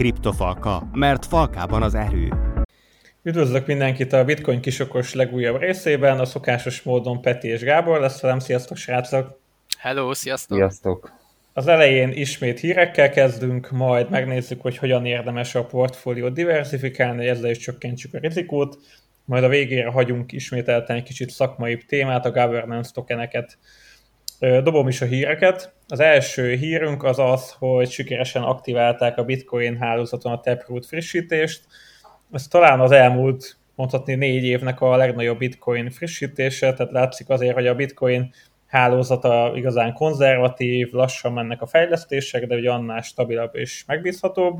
kriptofalka, mert falkában az erő. Üdvözlök mindenkit a Bitcoin kisokos legújabb részében, a szokásos módon Peti és Gábor lesz velem. Sziasztok, srácok! Hello, sziasztok! Sziasztok! Az elején ismét hírekkel kezdünk, majd megnézzük, hogy hogyan érdemes a portfóliót diversifikálni, ezzel is csökkentsük a rizikót, majd a végére hagyunk ismételten egy kicsit szakmai témát, a governance tokeneket. Dobom is a híreket. Az első hírünk az az, hogy sikeresen aktiválták a Bitcoin hálózaton a Taproot frissítést. Ez talán az elmúlt mondhatni négy évnek a legnagyobb Bitcoin frissítése, tehát látszik azért, hogy a Bitcoin hálózata igazán konzervatív, lassan mennek a fejlesztések, de ugye annál stabilabb és megbízhatóbb.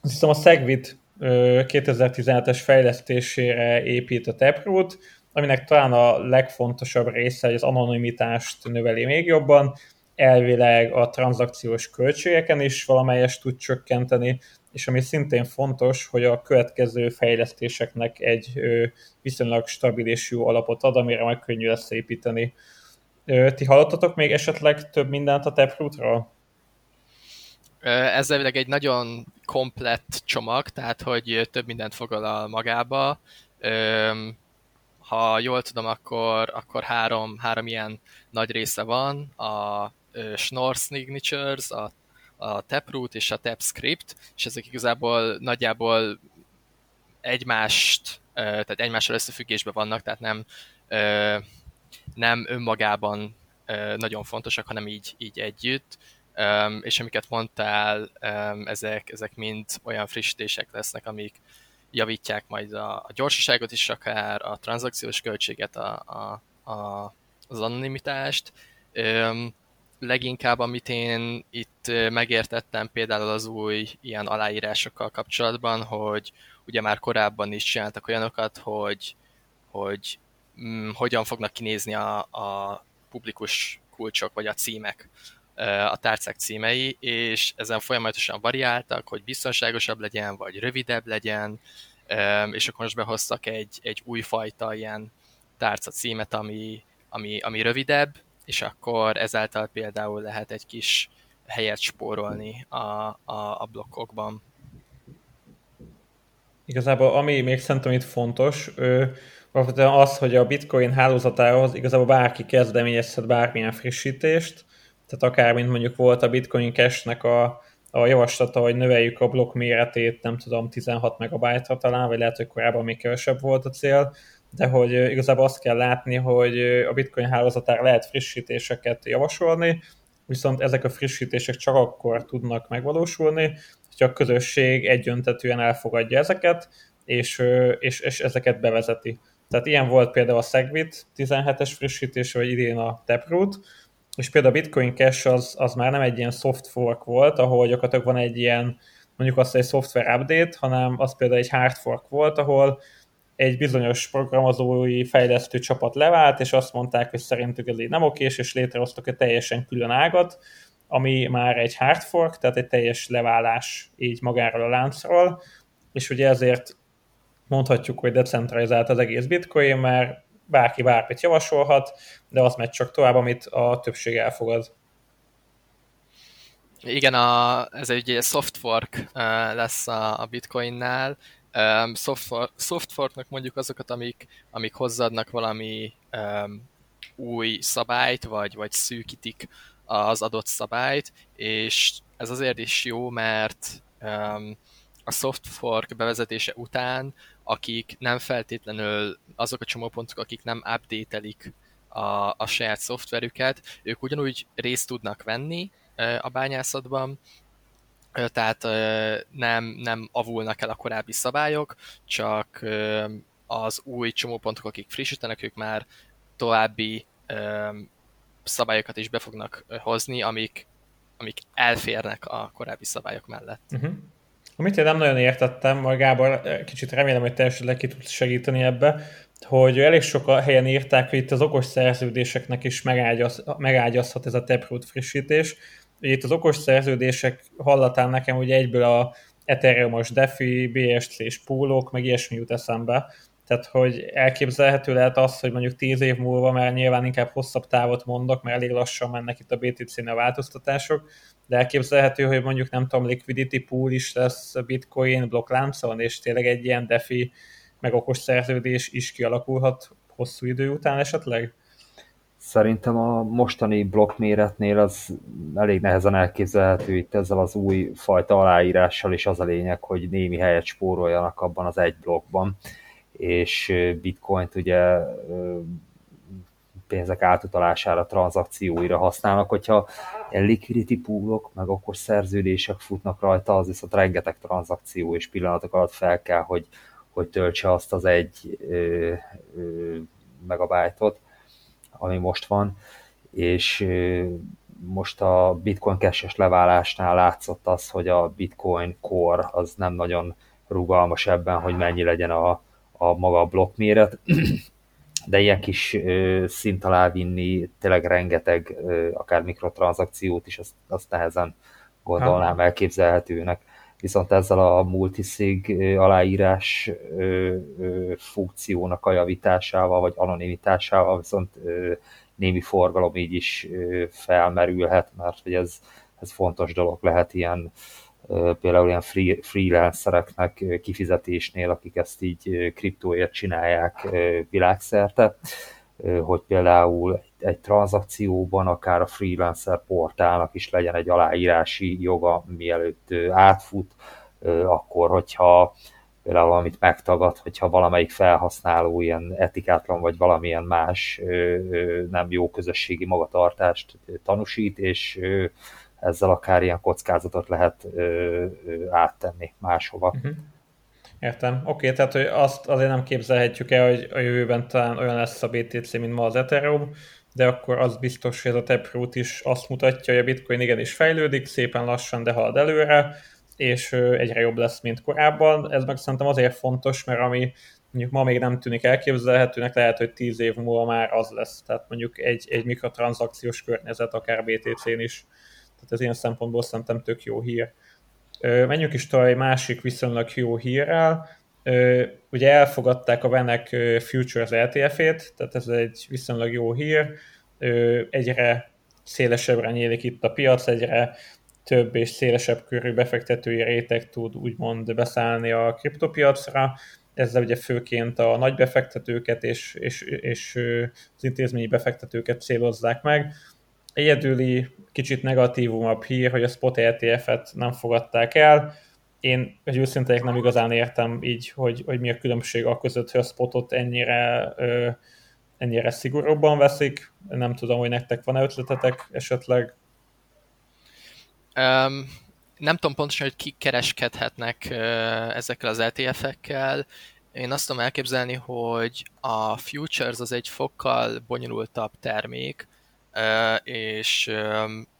Azt hiszem a Segwit 2017-es fejlesztésére épít a Taproot, aminek talán a legfontosabb része, hogy az anonimitást növeli még jobban, elvileg a tranzakciós költségeken is valamelyest tud csökkenteni, és ami szintén fontos, hogy a következő fejlesztéseknek egy viszonylag stabil és jó alapot ad, amire meg könnyű lesz építeni. Ti hallottatok még esetleg több mindent a Taprootról? Ez elvileg egy nagyon komplett csomag, tehát hogy több mindent foglal magába. Ha jól tudom, akkor, akkor három, három ilyen nagy része van. A Schnorr Signatures, a, a Taproot és a TapScript, és ezek igazából nagyjából egymást, tehát egymással összefüggésben vannak, tehát nem, nem önmagában nagyon fontosak, hanem így, így együtt és amiket mondtál, ezek, ezek mind olyan frissítések lesznek, amik javítják majd a, a gyorsaságot is, akár a tranzakciós költséget, a, a, a, az anonimitást. Um, leginkább, amit én itt megértettem például az új ilyen aláírásokkal kapcsolatban, hogy ugye már korábban is csináltak olyanokat, hogy, hogy mm, hogyan fognak kinézni a, a publikus kulcsok, vagy a címek a tárcák címei, és ezen folyamatosan variáltak, hogy biztonságosabb legyen, vagy rövidebb legyen, és akkor most behoztak egy, egy újfajta ilyen tárca címet, ami, ami, ami rövidebb, és akkor ezáltal például lehet egy kis helyet spórolni a, a, a blokkokban. Igazából ami még szerintem itt fontos, ő, az, hogy a Bitcoin hálózatához igazából bárki kezdeményezhet bármilyen frissítést, tehát akár, mint mondjuk volt a Bitcoin Cash-nek a, a javaslata, hogy növeljük a blokk méretét, nem tudom, 16 megabyte-ra talán, vagy lehet, hogy korábban még kevesebb volt a cél, de hogy igazából azt kell látni, hogy a Bitcoin hálózatára lehet frissítéseket javasolni, viszont ezek a frissítések csak akkor tudnak megvalósulni, hogyha a közösség egyöntetően elfogadja ezeket, és, és, és ezeket bevezeti. Tehát ilyen volt például a Segwit 17-es frissítése, vagy idén a Taproot, és például a Bitcoin Cash az, az már nem egy ilyen soft fork volt, ahol gyakorlatilag van egy ilyen, mondjuk azt egy software update, hanem az például egy hard fork volt, ahol egy bizonyos programozói fejlesztő csapat levált, és azt mondták, hogy szerintük ez így nem okés, és létrehoztak egy teljesen külön ágat, ami már egy hard fork, tehát egy teljes leválás így magáról a láncról, és ugye ezért mondhatjuk, hogy decentralizált az egész bitcoin, mert bárki bármit javasolhat, de az megy csak tovább, amit a többség elfogad. Igen, a, ez egy soft fork uh, lesz a, a Bitcoinnál. Um, soft, soft mondjuk azokat, amik, amik hozzáadnak valami um, új szabályt, vagy, vagy szűkítik az adott szabályt, és ez azért is jó, mert um, a soft bevezetése után, akik nem feltétlenül azok a csomópontok, akik nem update a, a saját szoftverüket, ők ugyanúgy részt tudnak venni a bányászatban, tehát nem, nem avulnak el a korábbi szabályok, csak az új csomópontok, akik frissítenek, ők már további szabályokat is be fognak hozni, amik, amik elférnek a korábbi szabályok mellett. Uh-huh. Amit én nem nagyon értettem, majd Gábor, kicsit remélem, hogy te esetleg ki tudsz segíteni ebbe, hogy elég sok a helyen írták, hogy itt az okos szerződéseknek is megágyaz, megágyazhat ez a Taproot frissítés. Ugye itt az okos szerződések hallatán nekem ugye egyből a Ethereum-os DeFi, BSC és pólók, meg ilyesmi jut eszembe. tehát hogy elképzelhető lehet az, hogy mondjuk 10 év múlva, mert nyilván inkább hosszabb távot mondok, mert elég lassan mennek itt a BTC-n a változtatások, de elképzelhető, hogy mondjuk nem tudom, liquidity pool is lesz bitcoin blokkláncon, és tényleg egy ilyen defi meg okos szerződés is kialakulhat hosszú idő után esetleg? Szerintem a mostani blokkméretnél az elég nehezen elképzelhető itt ezzel az új fajta aláírással, és az a lényeg, hogy némi helyet spóroljanak abban az egy blokkban, és bitcoint ugye pénzek átutalására, tranzakcióira használnak, hogyha ilyen liquidity poolok, meg akkor szerződések futnak rajta, az viszont rengeteg tranzakció és pillanatok alatt fel kell, hogy, hogy töltse azt az egy ö, ö, megabájtot, ami most van, és most a Bitcoin cash leválásnál látszott az, hogy a Bitcoin Core az nem nagyon rugalmas ebben, hogy mennyi legyen a, a maga a blokkméret, de ilyen kis szint alá vinni tényleg rengeteg, akár mikrotranszakciót is, azt, azt nehezen gondolnám elképzelhetőnek. Viszont ezzel a multiszig aláírás funkciónak a javításával, vagy anonimitásával viszont némi forgalom így is felmerülhet, mert hogy ez, ez fontos dolog lehet ilyen például ilyen free, freelancereknek kifizetésnél, akik ezt így kriptóért csinálják világszerte, hogy például egy tranzakcióban akár a freelancer portálnak is legyen egy aláírási joga, mielőtt átfut, akkor hogyha például valamit megtagad, hogyha valamelyik felhasználó ilyen etikátlan vagy valamilyen más nem jó közösségi magatartást tanúsít, és ezzel akár ilyen kockázatot lehet áttenni máshova. Uh-huh. Értem. Oké, okay, tehát hogy azt azért nem képzelhetjük el, hogy a jövőben talán olyan lesz a BTC, mint ma az Ethereum, de akkor az biztos, hogy ez a Taproot is azt mutatja, hogy a Bitcoin igenis fejlődik, szépen lassan, de halad előre, és egyre jobb lesz, mint korábban. Ez meg szerintem azért fontos, mert ami mondjuk ma még nem tűnik elképzelhetőnek, lehet, hogy tíz év múlva már az lesz. Tehát mondjuk egy, egy mikrotranszakciós környezet, akár BTC-n is. Tehát ez ilyen szempontból szerintem tök jó hír. Menjünk is tovább egy másik viszonylag jó hírrel. Ugye elfogadták a Venek Futures ETF-ét, tehát ez egy viszonylag jó hír. Egyre szélesebbre nyílik itt a piac, egyre több és szélesebb körű befektetői réteg tud úgymond beszállni a kriptopiacra. Ezzel ugye főként a nagy befektetőket és, és, és az intézményi befektetőket célozzák meg. Egyedüli, kicsit negatívumabb hír, hogy a spot ETF-et nem fogadták el. Én egy őszintén nem igazán értem így, hogy, hogy mi a különbség a között, hogy a spotot ennyire, ennyire szigorúbban veszik. Nem tudom, hogy nektek van-e ötletetek esetleg. Um, nem tudom pontosan, hogy kik kereskedhetnek ezekkel az ETF-ekkel. Én azt tudom elképzelni, hogy a futures az egy fokkal bonyolultabb termék, és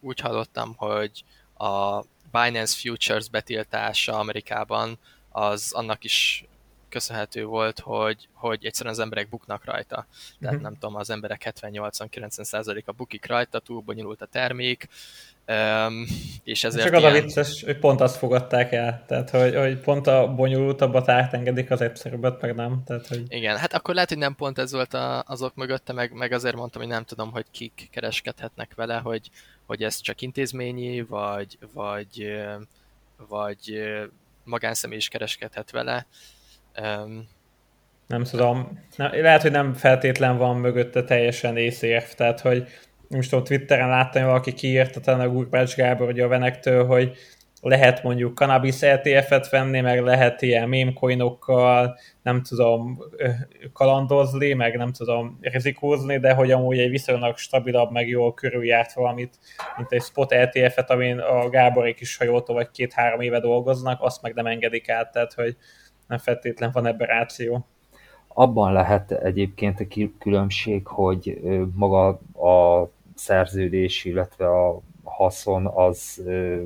úgy hallottam, hogy a Binance Futures betiltása Amerikában az annak is köszönhető volt, hogy, hogy egyszerűen az emberek buknak rajta. Tehát uh-huh. nem tudom, az emberek 70-80-90%-a bukik rajta, túl bonyolult a termék, Um, és ezért Csak az ilyen... a vicces, hogy pont azt fogadták el, tehát hogy, hogy pont a bonyolultabbat átengedik az egyszerűbbet, meg nem. Tehát, hogy... Igen, hát akkor lehet, hogy nem pont ez volt a, azok mögötte, meg, meg azért mondtam, hogy nem tudom, hogy kik kereskedhetnek vele, hogy, hogy ez csak intézményi, vagy, vagy, vagy magánszemély is kereskedhet vele. Um, nem tudom, lehet, hogy nem feltétlen van mögötte teljesen észérv, tehát hogy most tudom, Twitteren láttam, hogy valaki kiírta talán a Gurbács Gábor, hogy a Venektől, hogy lehet mondjuk cannabis ETF-et venni, meg lehet ilyen mémcoinokkal, nem tudom, kalandozni, meg nem tudom rizikózni, de hogy amúgy egy viszonylag stabilabb, meg jól körüljárt valamit, mint egy spot ETF-et, amin a Gáborék is, ha vagy két-három éve dolgoznak, azt meg nem engedik át, tehát hogy nem feltétlen van ebben ráció. Abban lehet egyébként a különbség, hogy maga a szerződés, illetve a haszon az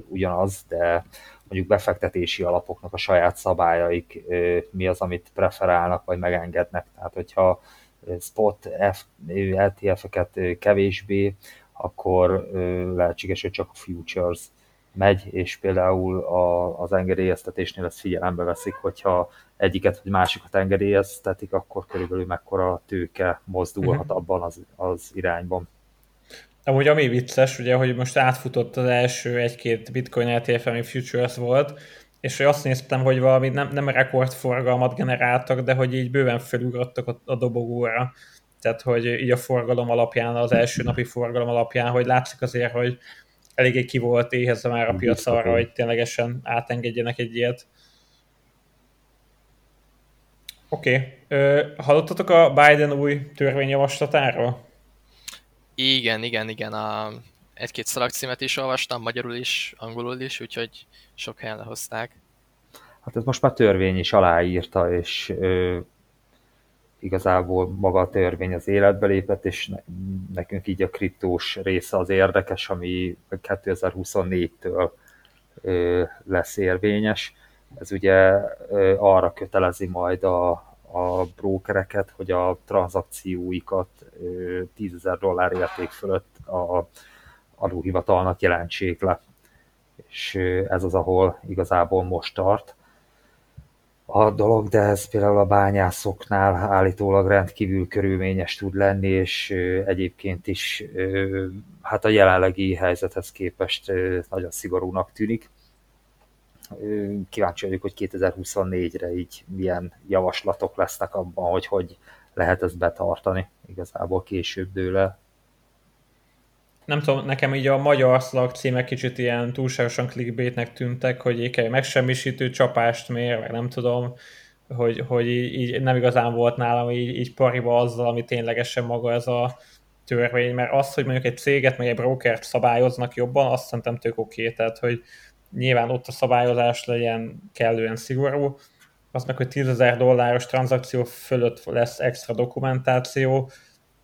ugyanaz, de mondjuk befektetési alapoknak a saját szabályaik mi az, amit preferálnak, vagy megengednek. Tehát, hogyha spot ETF-eket kevésbé, akkor lehetséges, hogy csak a futures megy, és például a, az engedélyeztetésnél ezt figyelembe veszik, hogyha egyiket vagy másikat engedélyeztetik, akkor körülbelül mekkora tőke mozdulhat uh-huh. abban az, az irányban. Amúgy ami vicces, ugye, hogy most átfutott az első egy-két bitcoin ETF, ami futures volt, és hogy azt néztem, hogy valami nem, nem rekordforgalmat generáltak, de hogy így bőven felugrottak a, a dobogóra. Tehát, hogy így a forgalom alapján, az első napi forgalom alapján, hogy látszik azért, hogy eléggé ki volt éhezve már a piac arra, hogy ténylegesen átengedjenek egy ilyet. Oké. Okay. Hallottatok a Biden új törvényjavaslatáról? Igen, igen, igen. A, egy-két szalagcímet is olvastam, magyarul is, angolul is, úgyhogy sok helyen lehozták. Hát ez most már törvény is aláírta, és ö, igazából maga a törvény az életbe lépett, és nekünk így a kriptós része az érdekes, ami 2024-től ö, lesz érvényes. Ez ugye ö, arra kötelezi majd a, a brókereket, hogy a tranzakcióikat 10 ezer dollár érték fölött a adóhivatalnak jelentsék le. És ez az, ahol igazából most tart a dolog, de ez például a bányászoknál állítólag rendkívül körülményes tud lenni, és egyébként is hát a jelenlegi helyzethez képest nagyon szigorúnak tűnik. Kíváncsi vagyok, hogy 2024-re így milyen javaslatok lesznek abban, hogy hogy lehet ezt betartani. Igazából később dől nem tudom, nekem így a magyar szlag címek kicsit ilyen túlságosan clickbaitnek tűntek, hogy egy megsemmisítő csapást mér, meg nem tudom, hogy, hogy így, így nem igazán volt nálam így, így pariba azzal, ami ténylegesen maga ez a törvény, mert az, hogy mondjuk egy céget, meg egy brokert szabályoznak jobban, azt szerintem tök oké, okay. tehát hogy nyilván ott a szabályozás legyen kellően szigorú, az meg, hogy 10 dolláros tranzakció fölött lesz extra dokumentáció,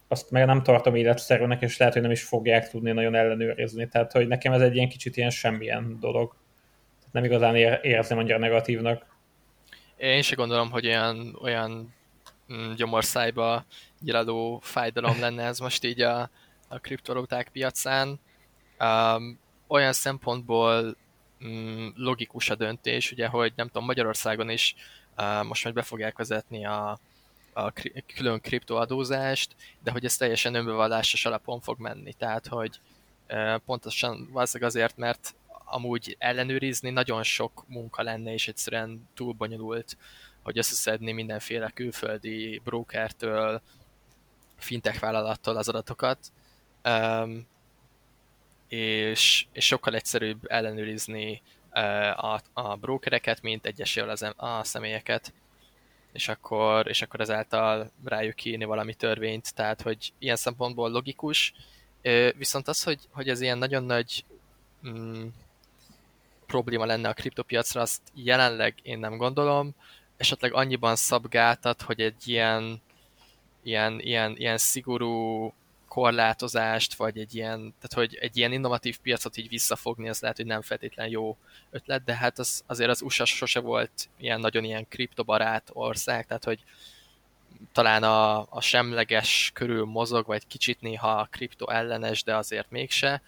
azt meg nem tartom életszerűnek, és lehet, hogy nem is fogják tudni nagyon ellenőrizni. Tehát, hogy nekem ez egy ilyen kicsit ilyen semmilyen dolog. Nem igazán érzem annyira negatívnak. Én sem gondolom, hogy olyan, olyan mm, gyomorszájba gyiláló fájdalom lenne ez most így a, a kriptovaluták piacán. Um, olyan szempontból logikus a döntés, ugye, hogy nem tudom, Magyarországon is most majd be fogják vezetni a, a külön kriptoadózást, de hogy ez teljesen önbevallásos alapon fog menni. Tehát, hogy pontosan valószínűleg azért, mert amúgy ellenőrizni nagyon sok munka lenne, és egyszerűen túl bonyolult, hogy összeszedni mindenféle külföldi brokertől, fintech vállalattól az adatokat, um, és, és sokkal egyszerűbb ellenőrizni uh, a, a brokereket, mint egyesével az, a személyeket. És akkor, és akkor ezáltal rájuk írni valami törvényt, tehát hogy ilyen szempontból logikus, viszont az, hogy, hogy ez ilyen nagyon nagy mm, probléma lenne a kriptopiacra, azt jelenleg én nem gondolom, esetleg annyiban szabgáltat, hogy egy ilyen, ilyen, ilyen, ilyen szigorú korlátozást, vagy egy ilyen, tehát hogy egy ilyen innovatív piacot így visszafogni, az lehet, hogy nem feltétlen jó ötlet, de hát az, azért az USA sose volt ilyen nagyon ilyen kriptobarát ország, tehát hogy talán a, a semleges körül mozog, vagy kicsit néha kripto ellenes, de azért mégse.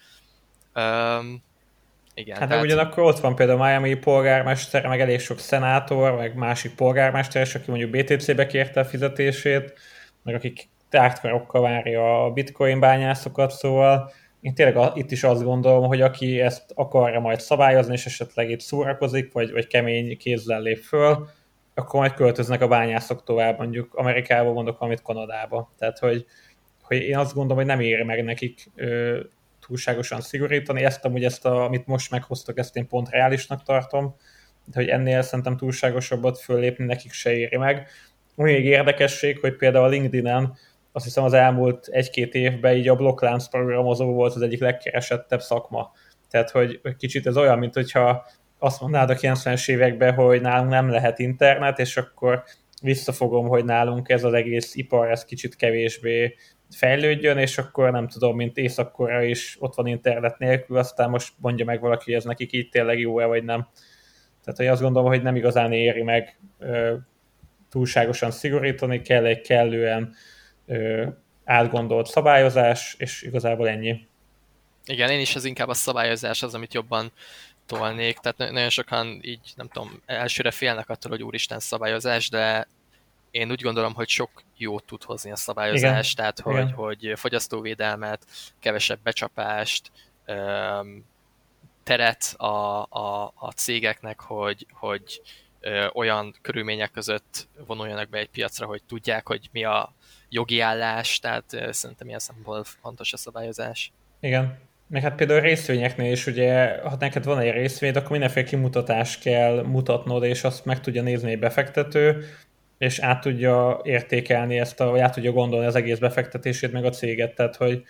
Um, igen, hát tehát... ugyanakkor ott van például Miami polgármester, meg elég sok szenátor, meg másik polgármester, és aki mondjuk BTC-be kérte a fizetését, meg akik tártkarokkal várja a bitcoin bányászokat, szóval én tényleg itt is azt gondolom, hogy aki ezt akarja majd szabályozni, és esetleg itt szórakozik, vagy, vagy kemény kézzel lép föl, akkor majd költöznek a bányászok tovább, mondjuk Amerikába mondok valamit Kanadába. Tehát, hogy, hogy én azt gondolom, hogy nem éri meg nekik ö, túlságosan szigorítani. Ezt amúgy, ezt a, amit most meghoztak, ezt én pont reálisnak tartom, de hogy ennél szerintem túlságosabbat föllépni nekik se éri meg. Még érdekesség, hogy például a LinkedIn-en azt hiszem az elmúlt egy-két évben így a blokklánc programozó volt az egyik legkeresettebb szakma. Tehát, hogy kicsit ez olyan, mint hogyha azt mondnád a 90-es években, hogy nálunk nem lehet internet, és akkor visszafogom, hogy nálunk ez az egész ipar, ez kicsit kevésbé fejlődjön, és akkor nem tudom, mint észak is ott van internet nélkül, aztán most mondja meg valaki, hogy ez nekik így tényleg jó-e, vagy nem. Tehát, hogy azt gondolom, hogy nem igazán éri meg túlságosan szigorítani, kell egy kellően ö, átgondolt szabályozás, és igazából ennyi. Igen, én is az inkább a szabályozás az, amit jobban tolnék, tehát nagyon sokan így, nem tudom, elsőre félnek attól, hogy úristen szabályozás, de én úgy gondolom, hogy sok jót tud hozni a szabályozás, Igen. tehát hogy, hogy fogyasztóvédelmet, kevesebb becsapást, teret a, a, a cégeknek, hogy, hogy olyan körülmények között vonuljanak be egy piacra, hogy tudják, hogy mi a jogi állás, tehát szerintem ilyen szempontból fontos a szabályozás. Igen. Meg hát például részvényeknél is ugye, ha neked van egy részvény, akkor mindenféle kimutatást kell mutatnod, és azt meg tudja nézni egy befektető, és át tudja értékelni ezt, a, vagy át tudja gondolni az egész befektetését, meg a céget, tehát hogy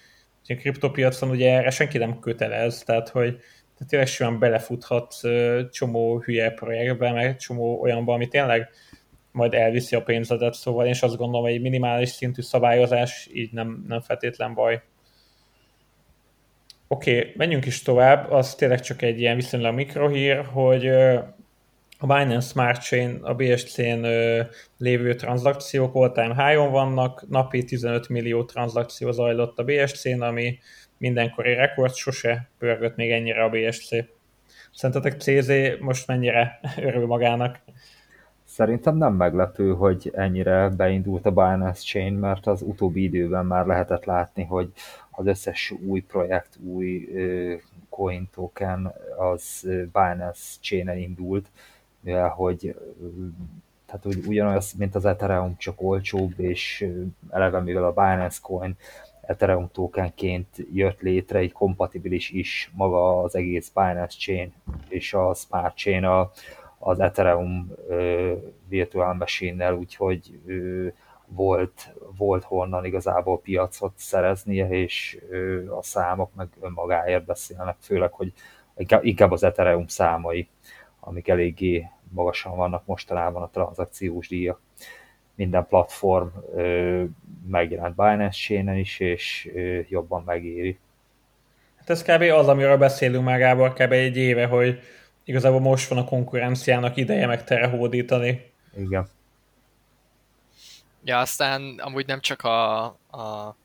a kriptopiacon ugye erre senki nem kötelez, tehát hogy tehát tényleg simán belefuthatsz csomó hülye projektbe, meg csomó olyanba, ami tényleg majd elviszi a pénzedet, szóval én is azt gondolom, hogy egy minimális szintű szabályozás így nem, nem feltétlen baj. Oké, okay, menjünk is tovább, az tényleg csak egy ilyen viszonylag mikrohír, hogy a Binance Smart Chain, a BSC-n lévő tranzakciók all-time high-on vannak, napi 15 millió tranzakció zajlott a BSC-n, ami mindenkori rekord, sose pörgött még ennyire a BSC. Szerintetek CZ most mennyire örül magának? Szerintem nem meglepő, hogy ennyire beindult a Binance Chain, mert az utóbbi időben már lehetett látni, hogy az összes új projekt, új coin token az Binance chain indult, mivel hogy tehát úgy, ugyanaz, mint az Ethereum, csak olcsóbb, és eleve mivel a Binance Coin Ethereum tokenként jött létre, egy kompatibilis is maga az egész Binance Chain és a Smart Chain a, az Ethereum virtual machine-nel, úgyhogy volt, volt honnan igazából piacot szereznie, és a számok meg önmagáért beszélnek, főleg, hogy inkább az Ethereum számai, amik eléggé magasan vannak mostanában a tranzakciós díjak. Minden platform ö, megjelent Binance is, és jobban megéri. Hát ez kb. az, amiről beszélünk már Gábor kb. egy éve, hogy igazából most van a konkurenciának ideje meg terehódítani. Igen. Ja, aztán amúgy nem csak a, a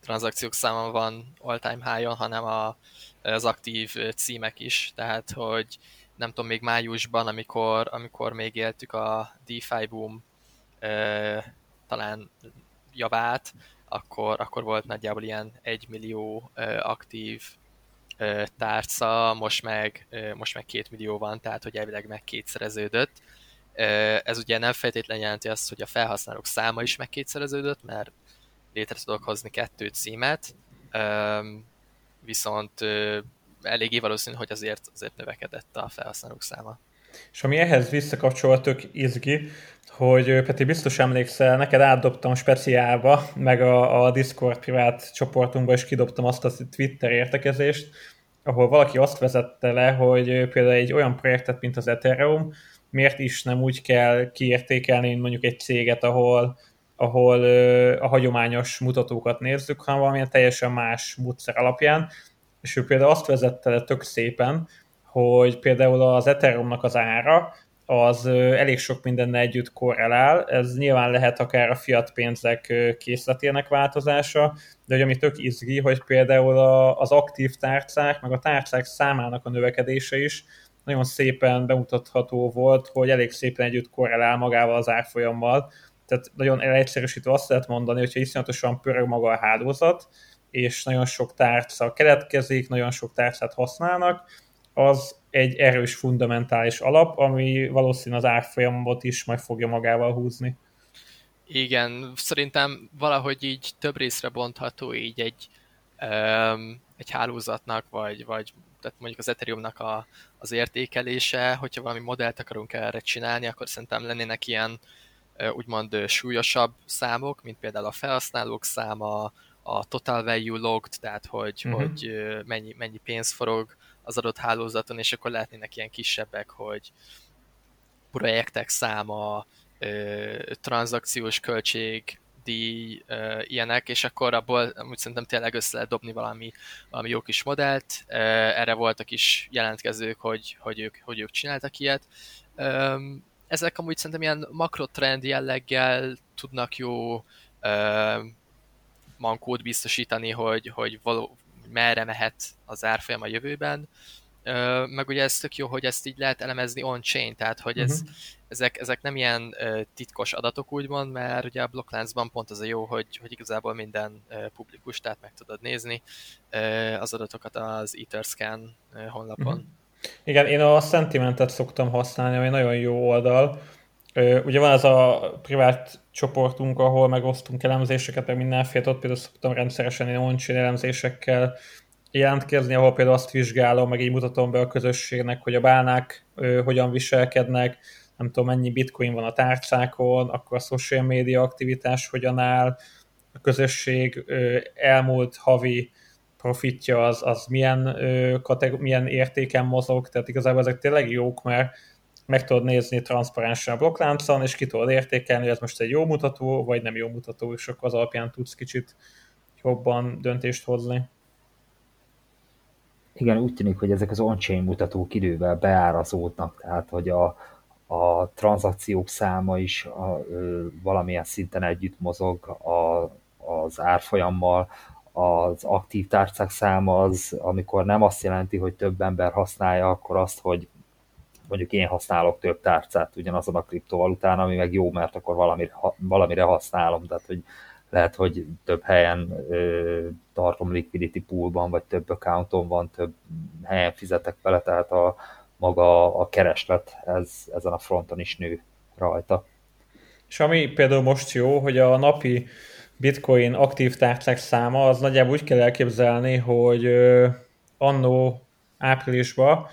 tranzakciók száma van all-time high-on, hanem a, az aktív címek is, tehát hogy nem tudom, még májusban, amikor, amikor még éltük a DeFi boom e, talán javát, akkor, akkor volt nagyjából ilyen 1 millió e, aktív tárca, most meg, most meg 2 millió van, tehát hogy elvileg meg kétszereződött. Ez ugye nem feltétlenül jelenti azt, hogy a felhasználók száma is meg kétszereződött, mert létre tudok hozni kettő címet, viszont eléggé valószínű, hogy azért, azért növekedett a felhasználók száma. És ami ehhez visszakapcsol tök izgi, hogy Peti biztos emlékszel, neked átdobtam speciálba, meg a, a Discord privát csoportunkba is kidobtam azt a Twitter értekezést, ahol valaki azt vezette le, hogy például egy olyan projektet, mint az Ethereum, miért is nem úgy kell kiértékelni, mondjuk egy céget, ahol, ahol a hagyományos mutatókat nézzük, hanem valamilyen teljesen más módszer alapján, és ő például azt vezette le tök szépen, hogy például az Ethereumnak az ára az elég sok mindennel együtt korrelál, ez nyilván lehet akár a fiat pénzek készletének változása, de hogy ami tök izgi, hogy például az aktív tárcák, meg a tárcák számának a növekedése is nagyon szépen bemutatható volt, hogy elég szépen együtt korrelál magával az árfolyammal. Tehát nagyon egyszerűsítve azt lehet mondani, hogyha iszonyatosan pörög maga a hálózat, és nagyon sok tárca keletkezik, nagyon sok tárcát használnak, az egy erős, fundamentális alap, ami valószínűleg az árfolyamot is majd fogja magával húzni. Igen, szerintem valahogy így több részre bontható így egy, um, egy hálózatnak, vagy, vagy tehát mondjuk az Ethereumnak a, az értékelése, hogyha valami modellt akarunk erre csinálni, akkor szerintem lennének ilyen úgymond súlyosabb számok, mint például a felhasználók száma, a total value logged, tehát hogy, uh-huh. hogy mennyi, mennyi pénz forog az adott hálózaton, és akkor lehetnének ilyen kisebbek, hogy projektek száma, tranzakciós költség, díj, ilyenek, és akkor abból úgy szerintem tényleg össze lehet dobni valami, valami jó kis modellt. Erre voltak is jelentkezők, hogy, hogy, ők, hogy ők csináltak ilyet. Ezek amúgy szerintem ilyen makrotrend jelleggel tudnak jó mankót biztosítani, hogy, hogy való, merre mehet az árfolyam a jövőben. meg ugye ez tök jó, hogy ezt így lehet elemezni on-chain, tehát hogy ez, uh-huh. ezek, ezek nem ilyen titkos adatok úgymond, mert ugye a blokkláncban pont az a jó, hogy, hogy igazából minden publikus, tehát meg tudod nézni az adatokat az Etherscan honlapon. Uh-huh. Igen, én a Sentimentet szoktam használni, ami nagyon jó oldal. Ugye van az a privát csoportunk, ahol megosztunk elemzéseket, meg mindenféle, ott például szoktam rendszeresen én on elemzésekkel jelentkezni, ahol például azt vizsgálom, meg így mutatom be a közösségnek, hogy a bálnák ö, hogyan viselkednek, nem tudom mennyi bitcoin van a tárcákon, akkor a social media aktivitás hogyan áll, a közösség ö, elmúlt havi profitja az, az milyen, ö, kategó- milyen értéken mozog, tehát igazából ezek tényleg jók, mert meg tudod nézni transzparensen a blokkláncon, és ki tudod értékelni, hogy ez most egy jó mutató, vagy nem jó mutató, és akkor az alapján tudsz kicsit jobban döntést hozni. Igen, úgy tűnik, hogy ezek az on-chain mutatók idővel beárazódnak, tehát hogy a, a tranzakciók száma is a, ö, valamilyen szinten együtt mozog a, az árfolyammal, az aktív tárcák száma az, amikor nem azt jelenti, hogy több ember használja, akkor azt, hogy mondjuk én használok több tárcát ugyanazon a kriptovalután, ami meg jó, mert akkor valamire, valamire használom, tehát hogy lehet, hogy több helyen ö, tartom liquidity poolban, vagy több accounton van, több helyen fizetek vele, tehát a maga a kereslet ez, ezen a fronton is nő rajta. És ami például most jó, hogy a napi bitcoin aktív tárcák száma, az nagyjából úgy kell elképzelni, hogy annó áprilisban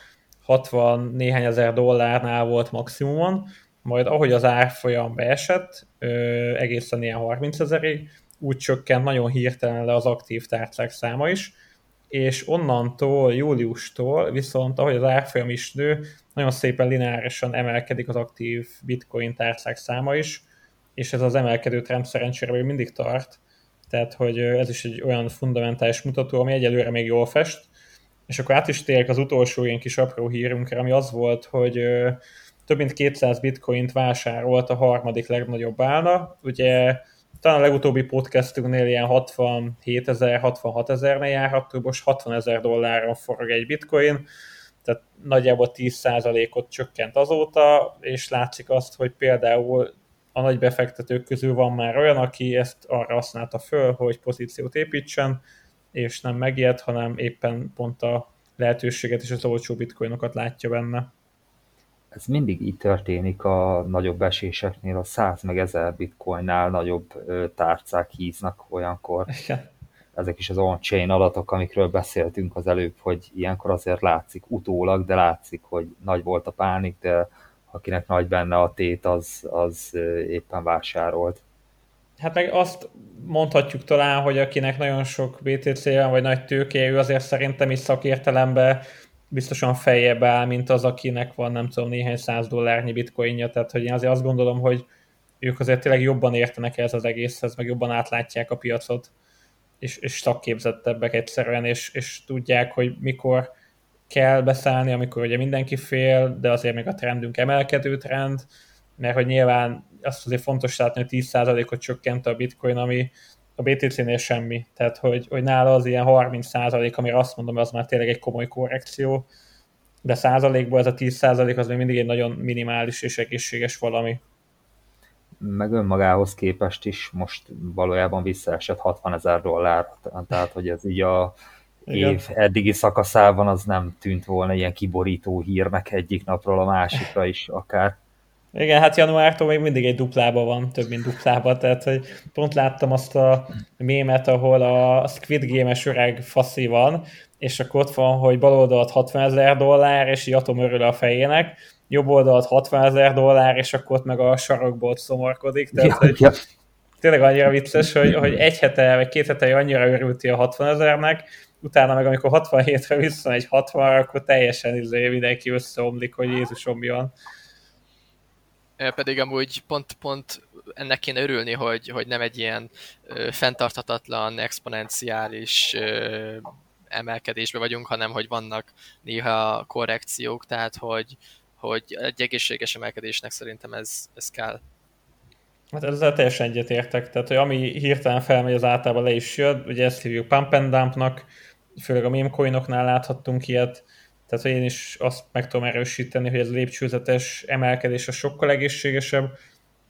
60 néhány ezer dollárnál volt maximumon, majd ahogy az árfolyam beesett, ö, egészen ilyen 30 ezerig, úgy csökkent nagyon hirtelen le az aktív tárcák száma is, és onnantól, júliustól viszont, ahogy az árfolyam is nő, nagyon szépen lineárisan emelkedik az aktív bitcoin tárcák száma is, és ez az emelkedő trend szerencsére még mindig tart, tehát hogy ez is egy olyan fundamentális mutató, ami egyelőre még jól fest, és akkor át is térek az utolsó ilyen kis apró hírünkre, ami az volt, hogy több mint 200 bitcoint vásárolt a harmadik legnagyobb állna. Ugye talán a legutóbbi podcastunknél ilyen 67 ezer, 66 ezernél járható, most 60 ezer dolláron forog egy bitcoin, tehát nagyjából 10%-ot csökkent azóta, és látszik azt, hogy például a nagy befektetők közül van már olyan, aki ezt arra használta föl, hogy pozíciót építsen, és nem megijed, hanem éppen pont a lehetőséget és az olcsó bitcoinokat látja benne ez mindig így történik a nagyobb eséseknél, a 100 meg 1000 bitcoinnál nagyobb tárcák híznak olyankor. Igen. Ezek is az on-chain adatok, amikről beszéltünk az előbb, hogy ilyenkor azért látszik utólag, de látszik, hogy nagy volt a pánik, de akinek nagy benne a tét, az, az éppen vásárolt. Hát meg azt mondhatjuk talán, hogy akinek nagyon sok BTC van, vagy nagy tőke, ő azért szerintem is szakértelemben biztosan feljebb áll, mint az, akinek van nem tudom néhány száz dollárnyi bitcoinja, tehát hogy én azért azt gondolom, hogy ők azért tényleg jobban értenek ez az egészhez, meg jobban átlátják a piacot, és, és szakképzettebbek egyszerűen, és, és tudják, hogy mikor kell beszállni, amikor ugye mindenki fél, de azért még a trendünk emelkedő trend, mert hogy nyilván azt azért fontos látni, hogy 10%-ot csökkent a bitcoin, ami a BTC-nél semmi. Tehát, hogy, hogy nála az ilyen 30 százalék, amire azt mondom, az már tényleg egy komoly korrekció, de százalékból ez a 10 százalék az még mindig egy nagyon minimális és egészséges valami. Meg önmagához képest is most valójában visszaesett 60 ezer dollár, tehát hogy ez így a Igen. év eddigi szakaszában az nem tűnt volna ilyen kiborító hírnek egyik napról a másikra is akár. Igen, hát januártól még mindig egy duplába van, több mint duplába, tehát hogy pont láttam azt a mémet, ahol a Squid Game-es öreg faszi van, és akkor ott van, hogy bal oldalt 60 ezer dollár, és így atom örül a fejének, jobb oldalt 60 ezer dollár, és akkor ott meg a sarokból szomorkodik. Tehát, ja, hogy ja. Tényleg annyira vicces, hogy, hogy egy hete, vagy két hete annyira örülti a 60 ezernek, utána meg amikor 67-re visszamegy 60 akkor teljesen izé, mindenki összeomlik, hogy Jézusom mi van pedig amúgy pont, pont ennek kéne örülni, hogy, hogy nem egy ilyen ö, fenntarthatatlan, exponenciális ö, emelkedésbe vagyunk, hanem hogy vannak néha korrekciók, tehát hogy, hogy egy egészséges emelkedésnek szerintem ez, ez kell. Hát ezzel teljesen egyetértek, tehát hogy ami hirtelen felmegy, az általában le is jön, ugye ezt hívjuk pump and dumpnak, főleg a meme coinoknál láthattunk ilyet, Tehát, hogy én is azt meg tudom erősíteni, hogy ez a lépcsőzetes emelkedés a sokkal egészségesebb,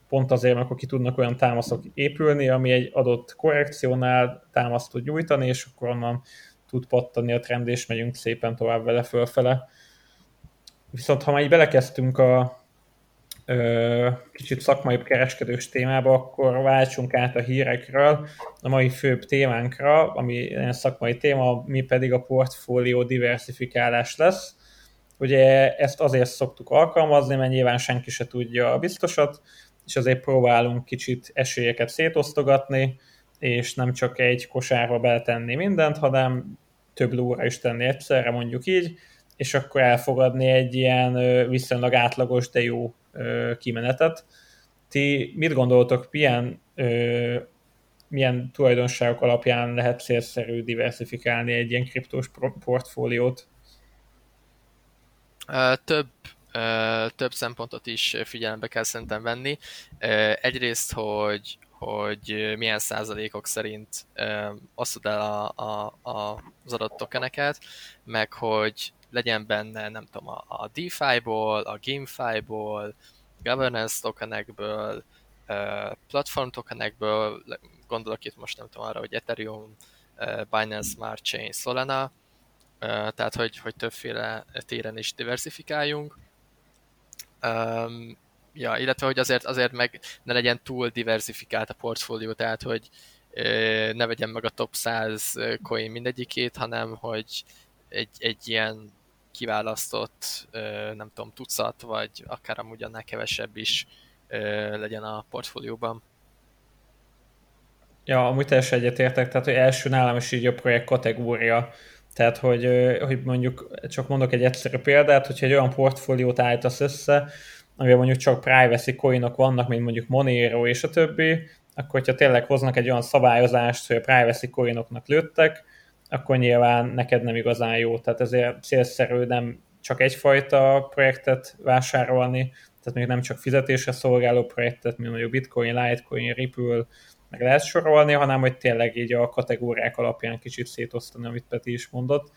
pont azért, mert akkor ki tudnak olyan támaszok épülni, ami egy adott korrekciónál támaszt tud nyújtani, és akkor onnan tud pattani a trend, és megyünk szépen tovább vele fölfele. Viszont ha már így belekezdtünk a kicsit szakmai kereskedős témába, akkor váltsunk át a hírekről a mai főbb témánkra, ami ilyen szakmai téma, mi pedig a portfólió diversifikálás lesz. Ugye ezt azért szoktuk alkalmazni, mert nyilván senki se tudja a biztosat, és azért próbálunk kicsit esélyeket szétosztogatni, és nem csak egy kosárba beletenni mindent, hanem több lóra is tenni egyszerre, mondjuk így, és akkor elfogadni egy ilyen viszonylag átlagos, de jó kimenetet. Ti mit gondoltok, milyen, milyen tulajdonságok alapján lehet célszerű diversifikálni egy ilyen kriptós portfóliót? Több több szempontot is figyelembe kell szerintem venni. Egyrészt, hogy, hogy milyen százalékok szerint osztod el a, a, a, az adott tokeneket, meg hogy legyen benne, nem tudom, a, DeFi-ból, a GameFi-ból, governance tokenekből, platform tokenekből, gondolok itt most nem tudom arra, hogy Ethereum, Binance Smart Chain, Solana, tehát hogy, hogy többféle téren is diversifikáljunk. Ja, illetve hogy azért, azért meg ne legyen túl diversifikált a portfólió, tehát hogy ne vegyem meg a top 100 coin mindegyikét, hanem hogy egy, egy ilyen kiválasztott, nem tudom, tucat, vagy akár amúgy annál kevesebb is legyen a portfólióban. Ja, amúgy teljesen egyetértek, tehát hogy első nálam is így a projekt kategória, tehát, hogy, hogy mondjuk, csak mondok egy egyszerű példát, hogyha egy olyan portfóliót állítasz össze, amiben mondjuk csak privacy coinok vannak, mint mondjuk Monero és a többi, akkor hogyha tényleg hoznak egy olyan szabályozást, hogy a privacy coinoknak lőttek, akkor nyilván neked nem igazán jó. Tehát ezért célszerű nem csak egyfajta projektet vásárolni, tehát mondjuk nem csak fizetésre szolgáló projektet, mint mondjuk Bitcoin, Litecoin, Ripple, meg lehet sorolni, hanem hogy tényleg így a kategóriák alapján kicsit szétosztani, amit Peti is mondott.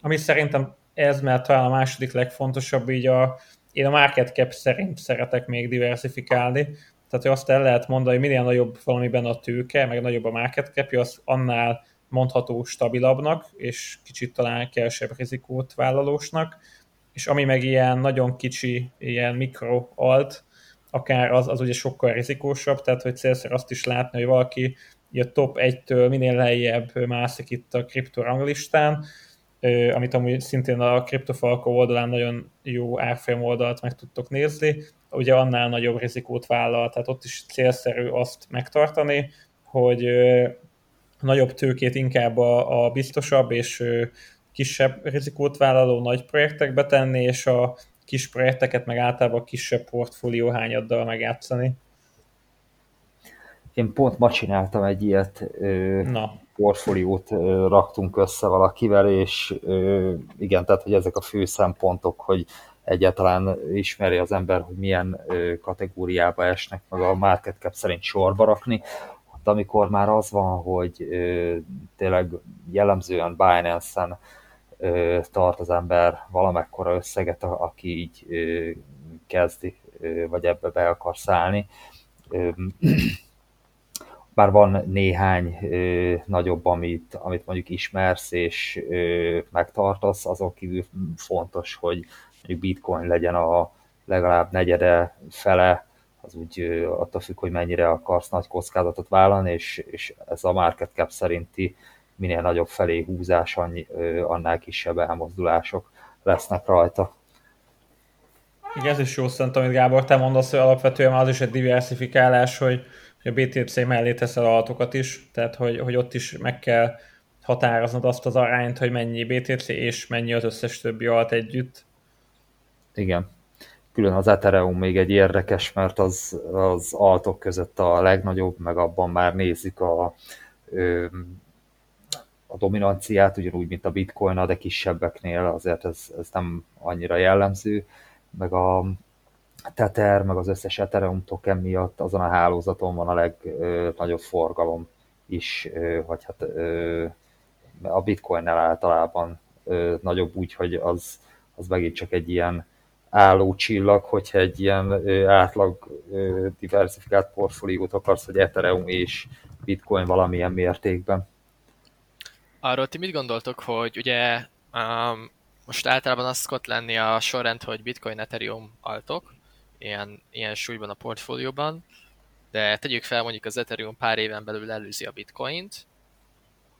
Ami szerintem ez, mert talán a második legfontosabb, így a, én a market cap szerint szeretek még diversifikálni, tehát hogy azt el lehet mondani, hogy minél nagyobb valamiben a tőke, meg nagyobb a market cap, az annál mondható stabilabbnak, és kicsit talán kevesebb rizikót vállalósnak, és ami meg ilyen nagyon kicsi, ilyen mikro alt, akár az, az ugye sokkal rizikósabb, tehát hogy célszer azt is látni, hogy valaki a top 1-től minél lejjebb mászik itt a kripto ranglistán, amit amúgy szintén a CryptoFalco oldalán nagyon jó árfolyam oldalt meg tudtok nézni, ugye annál nagyobb rizikót vállal, tehát ott is célszerű azt megtartani, hogy nagyobb tőkét inkább a, a biztosabb és kisebb rizikót vállaló nagy projektekbe tenni, és a kis projekteket meg általában kisebb portfólió hányaddal megjátszani. Én pont ma csináltam egy ilyet, Na. portfóliót raktunk össze valakivel, és igen, tehát hogy ezek a fő szempontok, hogy egyáltalán ismeri az ember, hogy milyen kategóriába esnek, meg a market cap szerint sorba rakni, de amikor már az van, hogy tényleg jellemzően Binance-en tart az ember valamekkora összeget, aki így kezdi, vagy ebbe be akar szállni. Bár van néhány nagyobb, amit, amit mondjuk ismersz és megtartasz, azon kívül fontos, hogy mondjuk bitcoin legyen a legalább negyede, fele, az úgy attól függ, hogy mennyire akarsz nagy kockázatot vállalni, és, és ez a market cap szerinti minél nagyobb felé húzás, annyi, annál kisebb elmozdulások lesznek rajta. Igen, ez is jó szent, amit Gábor, te mondasz, hogy alapvetően az is egy diversifikálás, hogy, hogy a BTC mellé teszel alatokat is, tehát hogy, hogy ott is meg kell határoznod azt az arányt, hogy mennyi BTC és mennyi az összes többi alt együtt. Igen. Külön az Ethereum még egy érdekes, mert az, az altok között a legnagyobb, meg abban már nézik a a dominanciát, ugyanúgy, mint a bitcoin, de kisebbeknél azért ez, ez nem annyira jellemző, meg a Tether, meg az összes Ethereum token miatt azon a hálózaton van a legnagyobb forgalom is, vagy hát a bitcoinnel általában nagyobb úgy, hogy az, az megint csak egy ilyen álló csillag, hogyha egy ilyen átlag diversifikált portfóliót akarsz, hogy Ethereum és Bitcoin valamilyen mértékben. Arról ti mit gondoltok, hogy ugye um, most általában az szokott lenni a sorrend, hogy Bitcoin, Ethereum altok, ilyen, ilyen súlyban a portfólióban, de tegyük fel mondjuk az Ethereum pár éven belül előzi a Bitcoint,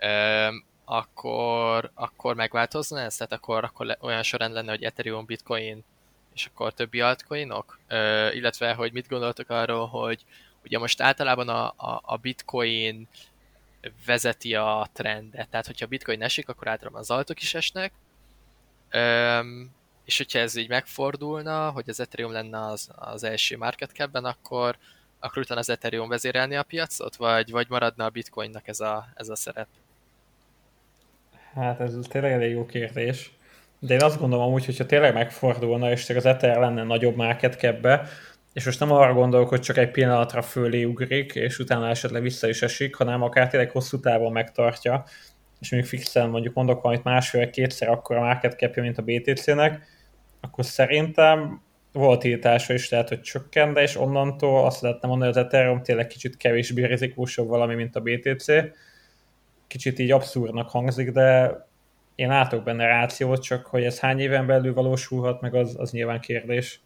um, akkor, akkor megváltozna ez? Tehát akkor, akkor le, olyan sorrend lenne, hogy Ethereum, Bitcoin, és akkor többi altcoinok? Ö, illetve, hogy mit gondoltok arról, hogy ugye most általában a, a, a Bitcoin vezeti a trendet, tehát hogyha a Bitcoin esik, akkor általában az altok is esnek, Ö, és hogyha ez így megfordulna, hogy az Ethereum lenne az, az első market capben, akkor, akkor utána az Ethereum vezérelni a piacot, vagy, vagy maradna a Bitcoinnak ez a, ez a szerep? Hát ez tényleg elég jó kérdés. De én azt gondolom amúgy, hogyha tényleg megfordulna, és az Ether lenne nagyobb market capbe, és most nem arra gondolok, hogy csak egy pillanatra fölé ugrik, és utána esetleg vissza is esik, hanem akár tényleg hosszú távon megtartja, és mondjuk fixen mondjuk mondok valamit másfél kétszer akkor a market capja, mint a BTC-nek, akkor szerintem tiltása is lehet, hogy csökken, de és onnantól azt lehetne mondani, hogy az Ethereum tényleg kicsit kevésbé rizikósabb valami, mint a BTC. Kicsit így abszurdnak hangzik, de én látok benne rációt, csak hogy ez hány éven belül valósulhat, meg az, az nyilván kérdés.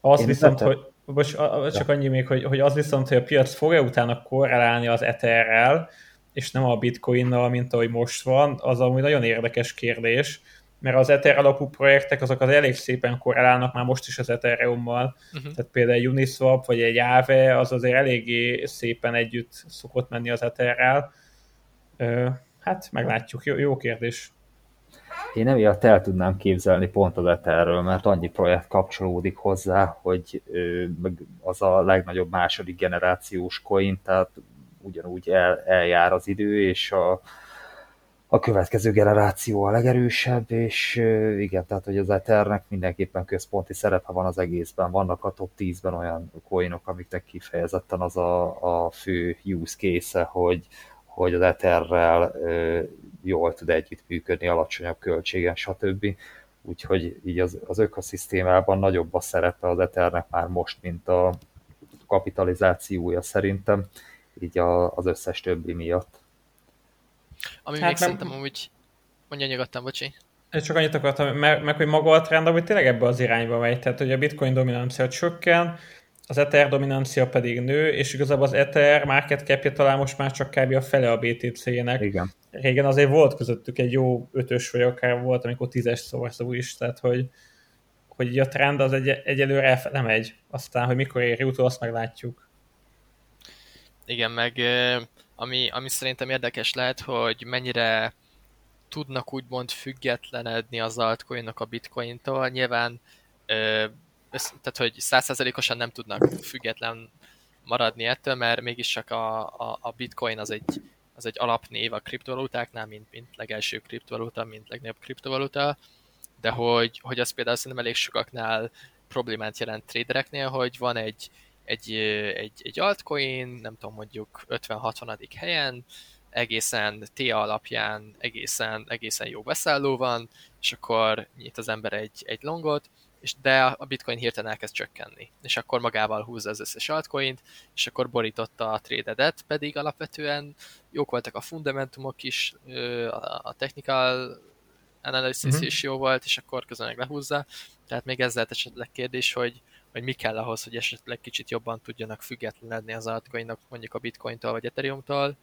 Az én viszont, hogy, bocs, csak annyi még, hogy, hogy az viszont, hogy a piac fog-e utána korrelálni az Etherrel, és nem a bitcoinnal, mint ahogy most van, az amúgy nagyon érdekes kérdés, mert az Ether alapú projektek azok az elég szépen korrelálnak már most is az Ethereum-mal, uh-huh. tehát például egy Uniswap vagy egy Aave az azért eléggé szépen együtt szokott menni az Etherrel. Hát meglátjuk, jó, jó kérdés. Én emiatt el tudnám képzelni pont az Etherről, mert annyi projekt kapcsolódik hozzá, hogy az a legnagyobb második generációs coin, tehát ugyanúgy el, eljár az idő, és a, a következő generáció a legerősebb, és igen, tehát hogy az Ethernek mindenképpen központi szerepe van az egészben. Vannak a top 10-ben olyan coinok, amiknek kifejezetten az a, a fő use case hogy, hogy az Etherrel jól tud együttműködni, alacsonyabb költségen, stb. Úgyhogy így az, az ökoszisztémában nagyobb a szerepe az Ethernek már most, mint a kapitalizációja szerintem, így a, az összes többi miatt. Ami hát még nem... szerintem amúgy... Mondja nyugodtan, bocsi. Én csak annyit akartam, meg, meg hogy maga a trend, hogy tényleg ebbe az irányba megy, tehát hogy a bitcoin dominancia csökken, az Ether dominancia pedig nő, és igazából az Ether market capja talán most már csak kb. a fele a BTC-nek. Igen. Régen azért volt közöttük egy jó ötös, vagy akár volt, amikor tízes szó is, tehát hogy, hogy a trend az egy, egyelőre nem egy. Aztán, hogy mikor éri utol, azt meglátjuk. Igen, meg ami, ami szerintem érdekes lehet, hogy mennyire tudnak úgymond függetlenedni az altcoinok a bitcointól. Nyilván tehát hogy százszerzelékosan nem tudnak független maradni ettől, mert mégis csak a, a, a bitcoin az egy, az egy alapnév a kriptovalutáknál, mint, mint legelső kriptovaluta, mint legnagyobb kriptovaluta, de hogy, hogy az például szerintem elég sokaknál problémát jelent tradereknél, hogy van egy, egy, egy, egy altcoin, nem tudom, mondjuk 50-60. helyen, egészen TA alapján egészen, egészen jó beszálló van, és akkor nyit az ember egy, egy longot, és de a bitcoin hirtelen elkezd csökkenni, és akkor magával húzza az összes altcoint, és akkor borította a trédedet, pedig alapvetően jók voltak a fundamentumok is, a technical analysis uh-huh. is jó volt, és akkor közben meg lehúzza, tehát még ez lehet esetleg kérdés, hogy, hogy mi kell ahhoz, hogy esetleg kicsit jobban tudjanak függetlenedni az altcoinok mondjuk a bitcointól vagy ethereumtól.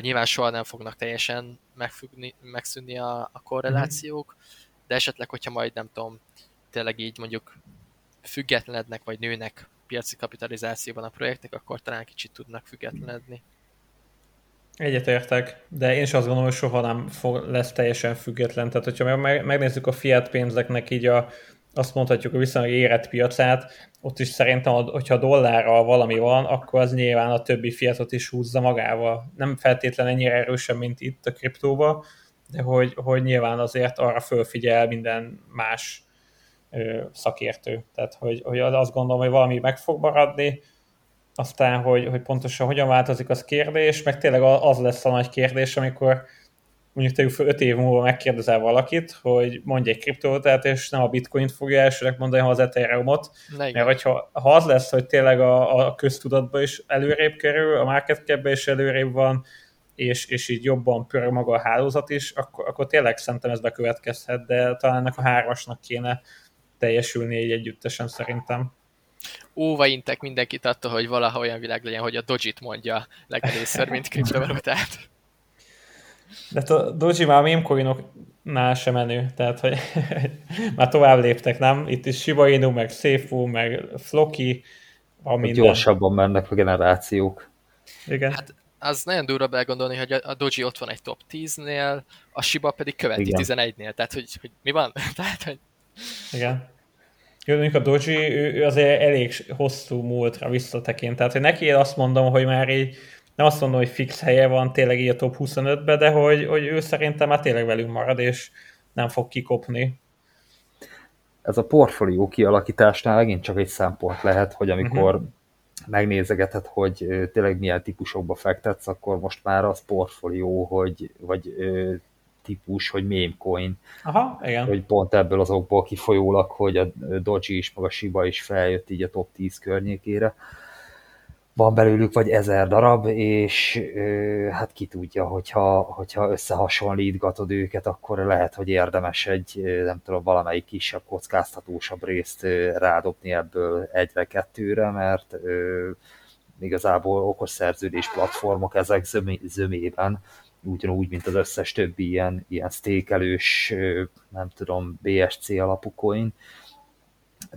Nyilván soha nem fognak teljesen megfüggni, megszűnni a, a korrelációk, uh-huh. de esetleg, hogyha majd nem tudom, tényleg így mondjuk függetlenednek, vagy nőnek piaci kapitalizációban a projektek, akkor talán kicsit tudnak függetlenedni. Egyetértek, de én is azt gondolom, hogy soha nem fog, lesz teljesen független. Tehát, hogyha megnézzük a fiat pénzeknek így a, azt mondhatjuk, a viszonylag érett piacát, ott is szerintem, hogyha dollárral valami van, akkor az nyilván a többi fiatot is húzza magával. Nem feltétlenül ennyire erősen, mint itt a kriptóba, de hogy, hogy nyilván azért arra fölfigyel minden más szakértő. Tehát, hogy, hogy azt gondolom, hogy valami meg fog maradni, aztán, hogy, hogy pontosan hogyan változik, az kérdés, meg tényleg az lesz a nagy kérdés, amikor mondjuk te 5 év múlva megkérdezel valakit, hogy mondj egy kriptovalutát, és nem a bitcoint fogja elsőnek mondani, hanem az Ethereumot. Mert hogyha, ha az lesz, hogy tényleg a, a köztudatba is előrébb kerül, a market cap is előrébb van, és, és így jobban pörög maga a hálózat is, akkor, akkor tényleg szerintem ez bekövetkezhet, de talán ennek a hármasnak kéne teljesülni egy együttesen szerintem. Óva intek mindenkit attól, hogy valaha olyan világ legyen, hogy a Dojit mondja legelőször, mint kriptovalutát. De a Doji már a mémcoinoknál sem menő, tehát hogy már tovább léptek, nem? Itt is Shiba Inu, meg Seifu, meg Floki, a minden. Gyorsabban mennek a generációk. Igen. Hát az nagyon durva belgondolni, hogy a Doji ott van egy top 10-nél, a Shiba pedig követi Igen. 11-nél, tehát hogy, hogy mi van? tehát, hogy... Igen. Jó, mondjuk a Doji, ő, ő azért elég hosszú múltra visszatekint, tehát hogy neki én azt mondom, hogy már így nem azt mondom, hogy fix helye van tényleg így a top 25-be, de hogy, hogy ő szerintem már tényleg velünk marad, és nem fog kikopni. Ez a portfólió kialakításnál megint csak egy szempont lehet, hogy amikor uh-huh. megnézegeted, hogy tényleg milyen típusokba fektetsz, akkor most már az portfólió, hogy, vagy típus, hogy meme coin. Aha, igen. Hogy pont ebből azokból kifolyólag, hogy a Doji is, meg a Shiba is feljött így a top 10 környékére van belőlük vagy ezer darab, és hát ki tudja, hogyha, hogyha összehasonlítgatod őket, akkor lehet, hogy érdemes egy, nem tudom, valamelyik kisebb, kockáztatósabb részt rádobni ebből egyre-kettőre, mert igazából okos szerződés platformok ezek zömé, zömében, ugyanúgy, mint az összes többi ilyen, ilyen stékelős, nem tudom, BSC alapú coin,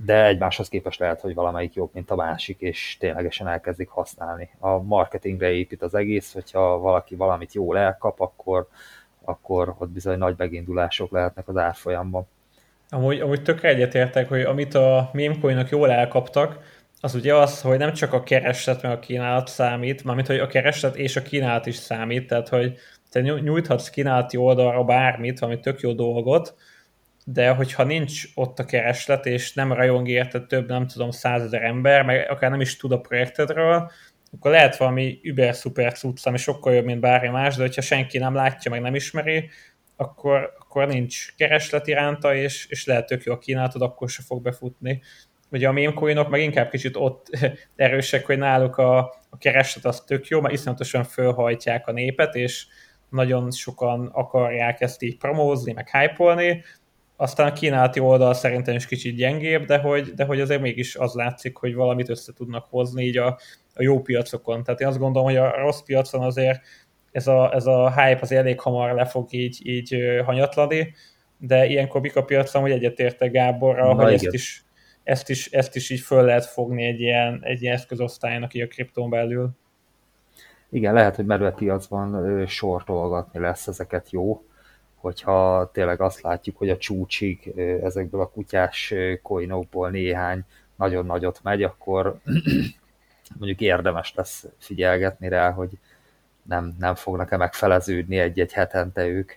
de egymáshoz képest lehet, hogy valamelyik jobb, mint a másik, és ténylegesen elkezdik használni. A marketingre épít az egész, hogyha valaki valamit jól elkap, akkor, akkor ott bizony nagy megindulások lehetnek az árfolyamban. Amúgy, amúgy tökre egyetértek, hogy amit a mémcoinok jól elkaptak, az ugye az, hogy nem csak a kereslet meg a kínálat számít, mármint hogy a kereslet és a kínálat is számít, tehát hogy te nyújthatsz kínálati oldalra bármit, valami tök jó dolgot, de hogyha nincs ott a kereslet, és nem rajong érte több, nem tudom, százezer ember, meg akár nem is tud a projektedről, akkor lehet valami über szuper cucc, ami sokkal jobb, mint bármi más, de hogyha senki nem látja, meg nem ismeri, akkor, akkor nincs kereslet iránta, és, és lehet tök jó a kínálatod, akkor se fog befutni. Ugye a mémcoinok meg inkább kicsit ott erősek, hogy náluk a, a kereslet az tök jó, mert iszonyatosan fölhajtják a népet, és nagyon sokan akarják ezt így promózni, meg hype aztán a kínálati oldal szerintem is kicsit gyengébb, de hogy, de hogy azért mégis az látszik, hogy valamit össze tudnak hozni így a, a jó piacokon. Tehát én azt gondolom, hogy a rossz piacon azért ez a, ez a hype az elég hamar le fog így, így hanyatlani, de ilyenkor a piacon, hogy egyetérte Gáborra, Na, hogy ezt is, ezt, is, ezt is így föl lehet fogni egy ilyen, egy ilyen eszközosztálynak így a kriptón belül. Igen, lehet, hogy merve piacban sortolgatni lesz ezeket jó, hogyha tényleg azt látjuk, hogy a csúcsig ezekből a kutyás coinokból néhány nagyon nagyot megy, akkor mondjuk érdemes lesz figyelgetni rá, hogy nem, nem fognak-e megfeleződni egy-egy hetente ők.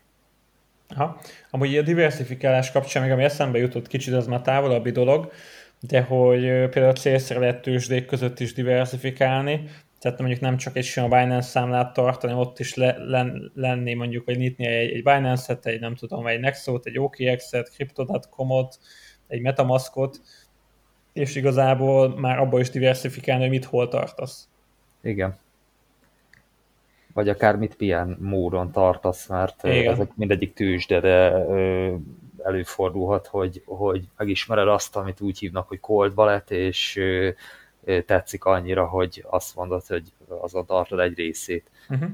Aha. Amúgy a diversifikálás kapcsán, még ami eszembe jutott kicsit, az már távolabbi dolog, de hogy például célszerű lehet tőzsdék között is diversifikálni, tehát mondjuk nem csak egy sima Binance számlát tartani, ott is le, len, lenni mondjuk, hogy nyitni egy, egy Binance-et, egy nem tudom, egy Nexo-t, egy OKX-et, Crypto.com-ot, egy Metamaskot, és igazából már abból is diversifikálni, hogy mit hol tartasz. Igen. Vagy akár mit milyen módon tartasz, mert Igen. ezek mindegyik tőzsde, de előfordulhat, hogy, hogy megismered azt, amit úgy hívnak, hogy cold wallet, és tetszik annyira, hogy azt mondod, hogy azon tartod egy részét. Uh-huh.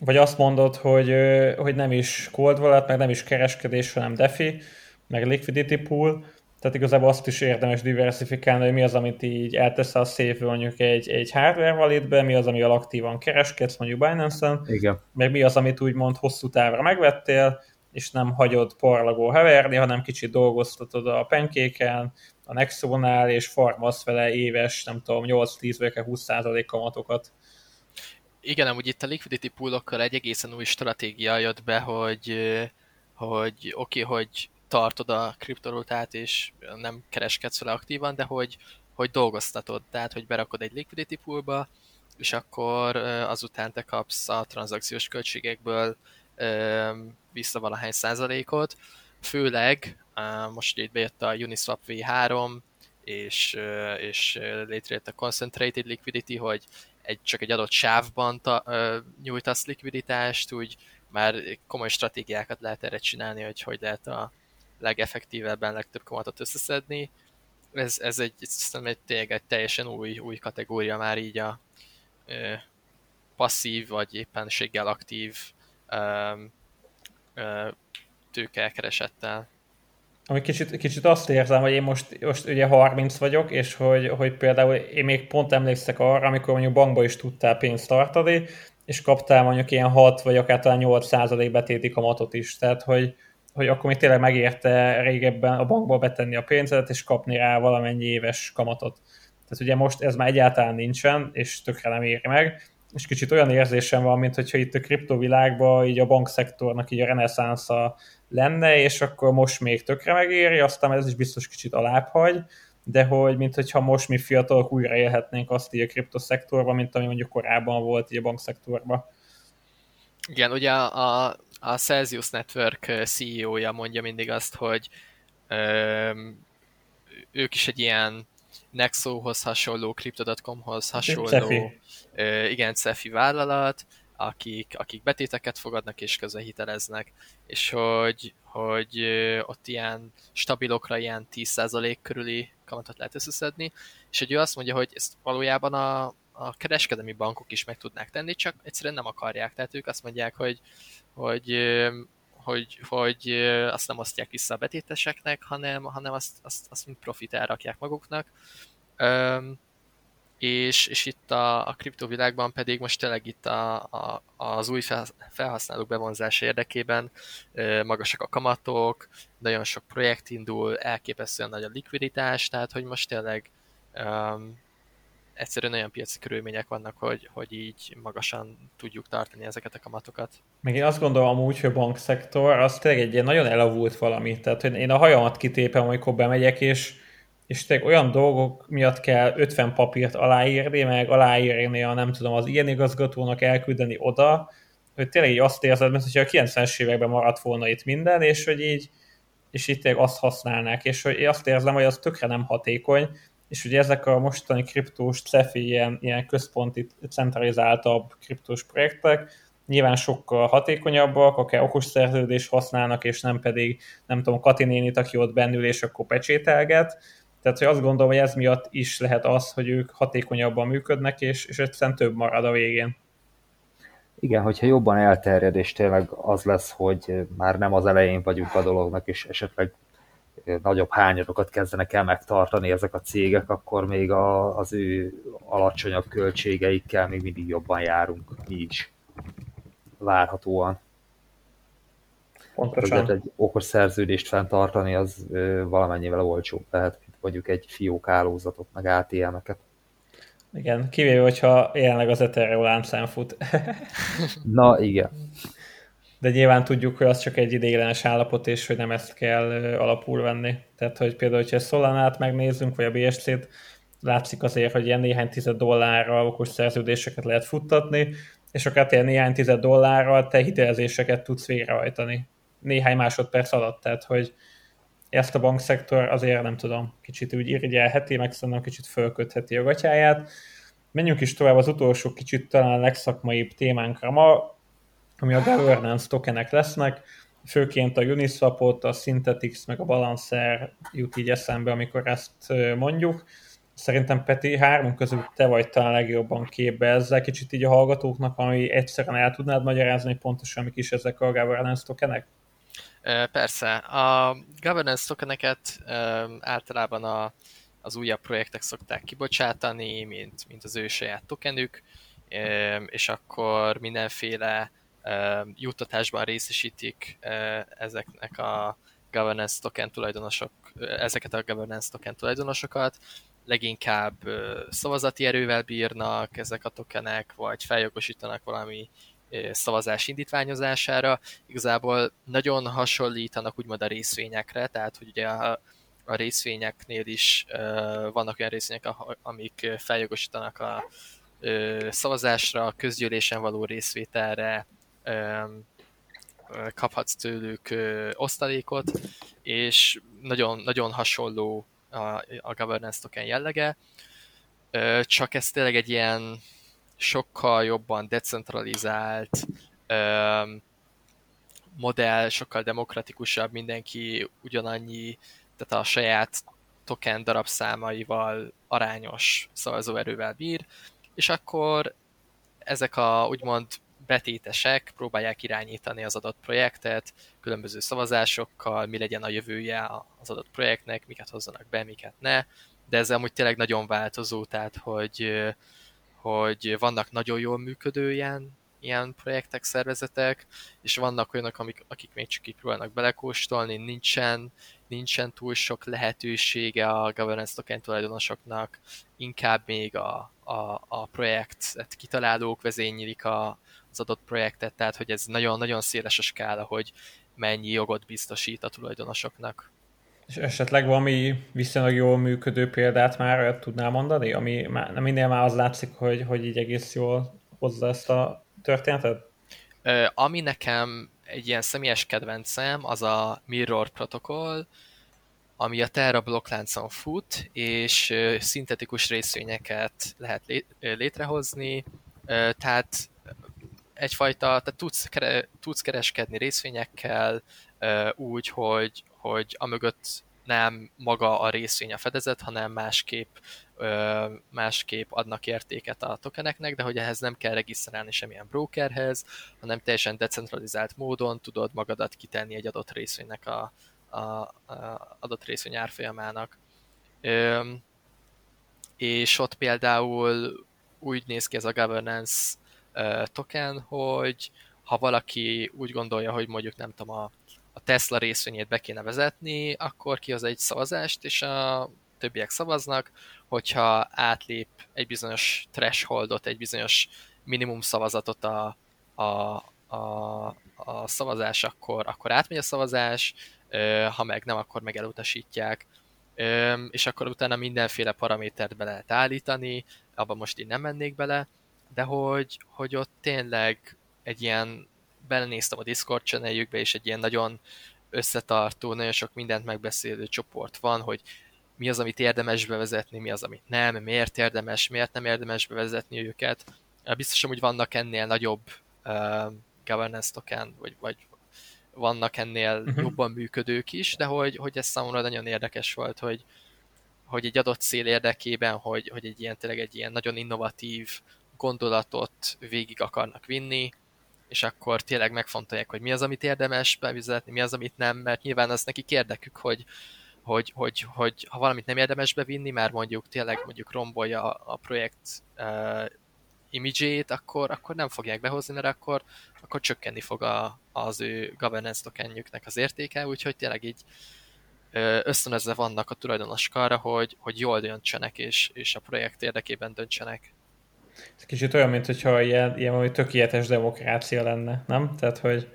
Vagy azt mondod, hogy, hogy nem is cold wallet, meg nem is kereskedés, hanem DeFi, meg liquidity pool, tehát igazából azt is érdemes diversifikálni, hogy mi az, amit így eltesz a széfből mondjuk egy, egy hardware validbe, mi az, ami aktívan kereskedsz mondjuk Binance-en, Igen. meg mi az, amit úgymond hosszú távra megvettél, és nem hagyod parlagó heverni, hanem kicsit dolgoztatod a penkéken, a Nexonál, és farmasz vele éves, nem tudom, 8-10 vagy 20 kamatokat. Igen, amúgy itt a liquidity poolokkal egy egészen új stratégia jött be, hogy, hogy oké, okay, hogy tartod a kriptorultát, és nem kereskedsz vele aktívan, de hogy, hogy dolgoztatod, tehát hogy berakod egy liquidity poolba, és akkor azután te kapsz a tranzakciós költségekből vissza valahány százalékot, főleg most itt bejött a Uniswap V3, és, és létrejött a Concentrated Liquidity, hogy egy, csak egy adott sávban ta, nyújtasz likviditást, úgy már komoly stratégiákat lehet erre csinálni, hogy hogy lehet a legeffektívebben legtöbb kamatot összeszedni. Ez, ez egy, szerintem egy, tényleg egy teljesen új, új kategória már így a ö, passzív vagy éppenséggel aktív ö, ö, tőkekeresettel. Ami kicsit, kicsit azt érzem, hogy én most, most ugye 30 vagyok, és hogy, hogy például én még pont emlékszek arra, amikor mondjuk bankba is tudtál pénzt tartani, és kaptál mondjuk ilyen 6 vagy akár talán 8 százalék betéti kamatot is. Tehát, hogy, hogy akkor még tényleg megérte régebben a bankba betenni a pénzedet, és kapni rá valamennyi éves kamatot. Tehát ugye most ez már egyáltalán nincsen, és tökre nem éri meg, és kicsit olyan érzésem van, mint hogyha itt a kriptovilágban így a bankszektornak így a reneszánsza lenne, és akkor most még tökre megéri, aztán ez is biztos kicsit alább hagy, de hogy mint hogyha most mi fiatalok újra élhetnénk azt így a kriptoszektorban, mint ami mondjuk korábban volt így a bankszektorban. Igen, ugye a, a Celsius Network CEO-ja mondja mindig azt, hogy ö, ők is egy ilyen Nexohoz hasonló, Crypto.com-hoz hasonló, Cefi. Igen, Cefi vállalat, akik, akik betéteket fogadnak és közben hiteleznek, és hogy, hogy ott ilyen stabilokra ilyen 10% körüli kamatot lehet összeszedni, és hogy ő azt mondja, hogy ezt valójában a, a kereskedelmi bankok is meg tudnák tenni, csak egyszerűen nem akarják. Tehát ők azt mondják, hogy, hogy, hogy, hogy azt nem osztják vissza a betéteseknek, hanem, hanem azt, azt, azt mint profit elrakják maguknak és, és itt a, a kriptovilágban pedig most tényleg itt a, a, az új felhasználók bevonzása érdekében magasak a kamatok, nagyon sok projekt indul, elképesztően nagy a likviditás, tehát hogy most tényleg um, egyszerűen olyan piaci körülmények vannak, hogy, hogy így magasan tudjuk tartani ezeket a kamatokat. Meg én azt gondolom amúgy, hogy a bankszektor az tényleg egy ilyen nagyon elavult valami. Tehát hogy én a hajamat kitépem, amikor bemegyek, és és tényleg olyan dolgok miatt kell 50 papírt aláírni, meg aláírni a nem tudom, az ilyen igazgatónak elküldeni oda, hogy tényleg így azt érzed, mint hogyha a 90-es években maradt volna itt minden, és hogy így, és itt tényleg azt használnák, és hogy én azt érzem, hogy az tökre nem hatékony, és ugye ezek a mostani kriptós CEFI, ilyen, ilyen központi, centralizáltabb kriptós projektek, nyilván sokkal hatékonyabbak, akár okos szerződést használnak, és nem pedig, nem tudom, Kati nénit, aki ott bennül, és akkor pecsételget, tehát, hogy azt gondolom, hogy ez miatt is lehet az, hogy ők hatékonyabban működnek, és, és egyszerűen több marad a végén. Igen, hogyha jobban elterjed, és tényleg az lesz, hogy már nem az elején vagyunk a dolognak, és esetleg nagyobb hányadokat kezdenek el megtartani ezek a cégek, akkor még a, az ő alacsonyabb költségeikkel még mindig jobban járunk mi is. Várhatóan. Pontosan. Azért egy okos szerződést fenntartani, az valamennyivel olcsóbb lehet, mondjuk egy fiók hálózatot, meg ATM-eket. Igen, kivéve, hogyha jelenleg az Ethereum lámszám fut. Na, igen. De nyilván tudjuk, hogy az csak egy ideiglenes állapot, és hogy nem ezt kell alapul venni. Tehát, hogy például, hogyha Solanát megnézzünk, vagy a BSC-t, látszik azért, hogy ilyen néhány tized dollárral okos szerződéseket lehet futtatni, és akár ilyen néhány tized dollárral te hitelezéseket tudsz végrehajtani néhány másodperc alatt, tehát hogy ezt a bankszektor azért nem tudom, kicsit úgy irigyelheti, meg szerintem kicsit fölkötheti a gatyáját. Menjünk is tovább az utolsó kicsit talán legszakmaibb témánkra ma, ami a governance tokenek lesznek, főként a Uniswapot, a Synthetix, meg a Balancer jut így eszembe, amikor ezt mondjuk. Szerintem Peti, három közül te vagy talán legjobban képbe ezzel, kicsit így a hallgatóknak, ami egyszerűen el tudnád magyarázni, pontosan mik is ezek a governance tokenek? Persze. A governance tokeneket általában a, az újabb projektek szokták kibocsátani, mint, mint az ő saját tokenük, és akkor mindenféle juttatásban részesítik ezeknek a governance token tulajdonosok, ezeket a governance token tulajdonosokat, leginkább szavazati erővel bírnak ezek a tokenek, vagy feljogosítanak valami szavazás indítványozására. Igazából nagyon hasonlítanak úgymond a részvényekre, tehát hogy ugye a, a részvényeknél is vannak olyan részvények, amik feljogosítanak a szavazásra, közgyűlésen való részvételre kaphatsz tőlük osztalékot, és nagyon, nagyon hasonló a, a governance token jellege, csak ez tényleg egy ilyen sokkal jobban decentralizált modell, sokkal demokratikusabb, mindenki ugyanannyi, tehát a saját token darabszámaival arányos szavazóerővel bír, és akkor ezek a úgymond betétesek próbálják irányítani az adott projektet, különböző szavazásokkal, mi legyen a jövője az adott projektnek, miket hozzanak be, miket ne, de ez amúgy tényleg nagyon változó, tehát hogy, hogy vannak nagyon jól működő ilyen, ilyen projektek, szervezetek, és vannak olyanok, amik, akik még csak így próbálnak belekóstolni, nincsen, nincsen túl sok lehetősége a governance token tulajdonosoknak, inkább még a, a, a projektet kitalálók vezénylik a, az adott projektet, tehát hogy ez nagyon-nagyon széles a skála, hogy mennyi jogot biztosít a tulajdonosoknak. És esetleg valami viszonylag jól működő példát már tudnál mondani, ami már, minél már az látszik, hogy, hogy így egész jól hozza ezt a történetet? Ö, ami nekem egy ilyen személyes kedvencem, az a Mirror protokoll, ami a Terra blokkláncon fut, és szintetikus részvényeket lehet létrehozni, tehát egyfajta, tehát tudsz, kere, tudsz kereskedni részvényekkel úgy, hogy, hogy amögött nem maga a részvény a fedezet, hanem másképp, másképp adnak értéket a tokeneknek, de hogy ehhez nem kell regisztrálni semmilyen brokerhez, hanem teljesen decentralizált módon tudod magadat kitenni egy adott részvénynek a, a, a adott részvény árfolyamának. És ott például úgy néz ki ez a governance token, hogy ha valaki úgy gondolja, hogy mondjuk nem tudom, a, a Tesla részvényét be kéne vezetni, akkor kihoz egy szavazást, és a többiek szavaznak, hogyha átlép egy bizonyos thresholdot, egy bizonyos minimum szavazatot a, a, a, a szavazás, akkor, akkor átmegy a szavazás, ha meg nem, akkor meg elutasítják, és akkor utána mindenféle paramétert be lehet állítani, abban most így nem mennék bele, de hogy, hogy ott tényleg egy ilyen, belenéztem a Discord channeljükbe, és egy ilyen nagyon összetartó, nagyon sok mindent megbeszélő csoport van, hogy mi az, amit érdemes bevezetni, mi az, amit nem, miért érdemes, miért nem érdemes bevezetni őket. Biztosan, hogy vannak ennél nagyobb uh, governance token, vagy, vagy vannak ennél uh-huh. jobban működők is, de hogy, hogy ez számomra nagyon érdekes volt, hogy, hogy egy adott cél érdekében, hogy, hogy egy ilyen, tényleg egy ilyen nagyon innovatív gondolatot végig akarnak vinni, és akkor tényleg megfontolják, hogy mi az, amit érdemes bevizetni, mi az, amit nem, mert nyilván az nekik érdekük, hogy, hogy, hogy, hogy ha valamit nem érdemes bevinni, mert mondjuk tényleg mondjuk rombolja a, a projekt uh, imidzsét, akkor, akkor nem fogják behozni, mert akkor, akkor csökkenni fog a, az ő governance tokenjüknek az értéke, úgyhogy tényleg így ösztönözve vannak a tulajdonosok arra, hogy, hogy jól döntsenek, és, és a projekt érdekében döntsenek. Ez kicsit olyan, mint hogyha ilyen, ilyen hogy tökéletes demokrácia lenne, nem? Tehát, hogy...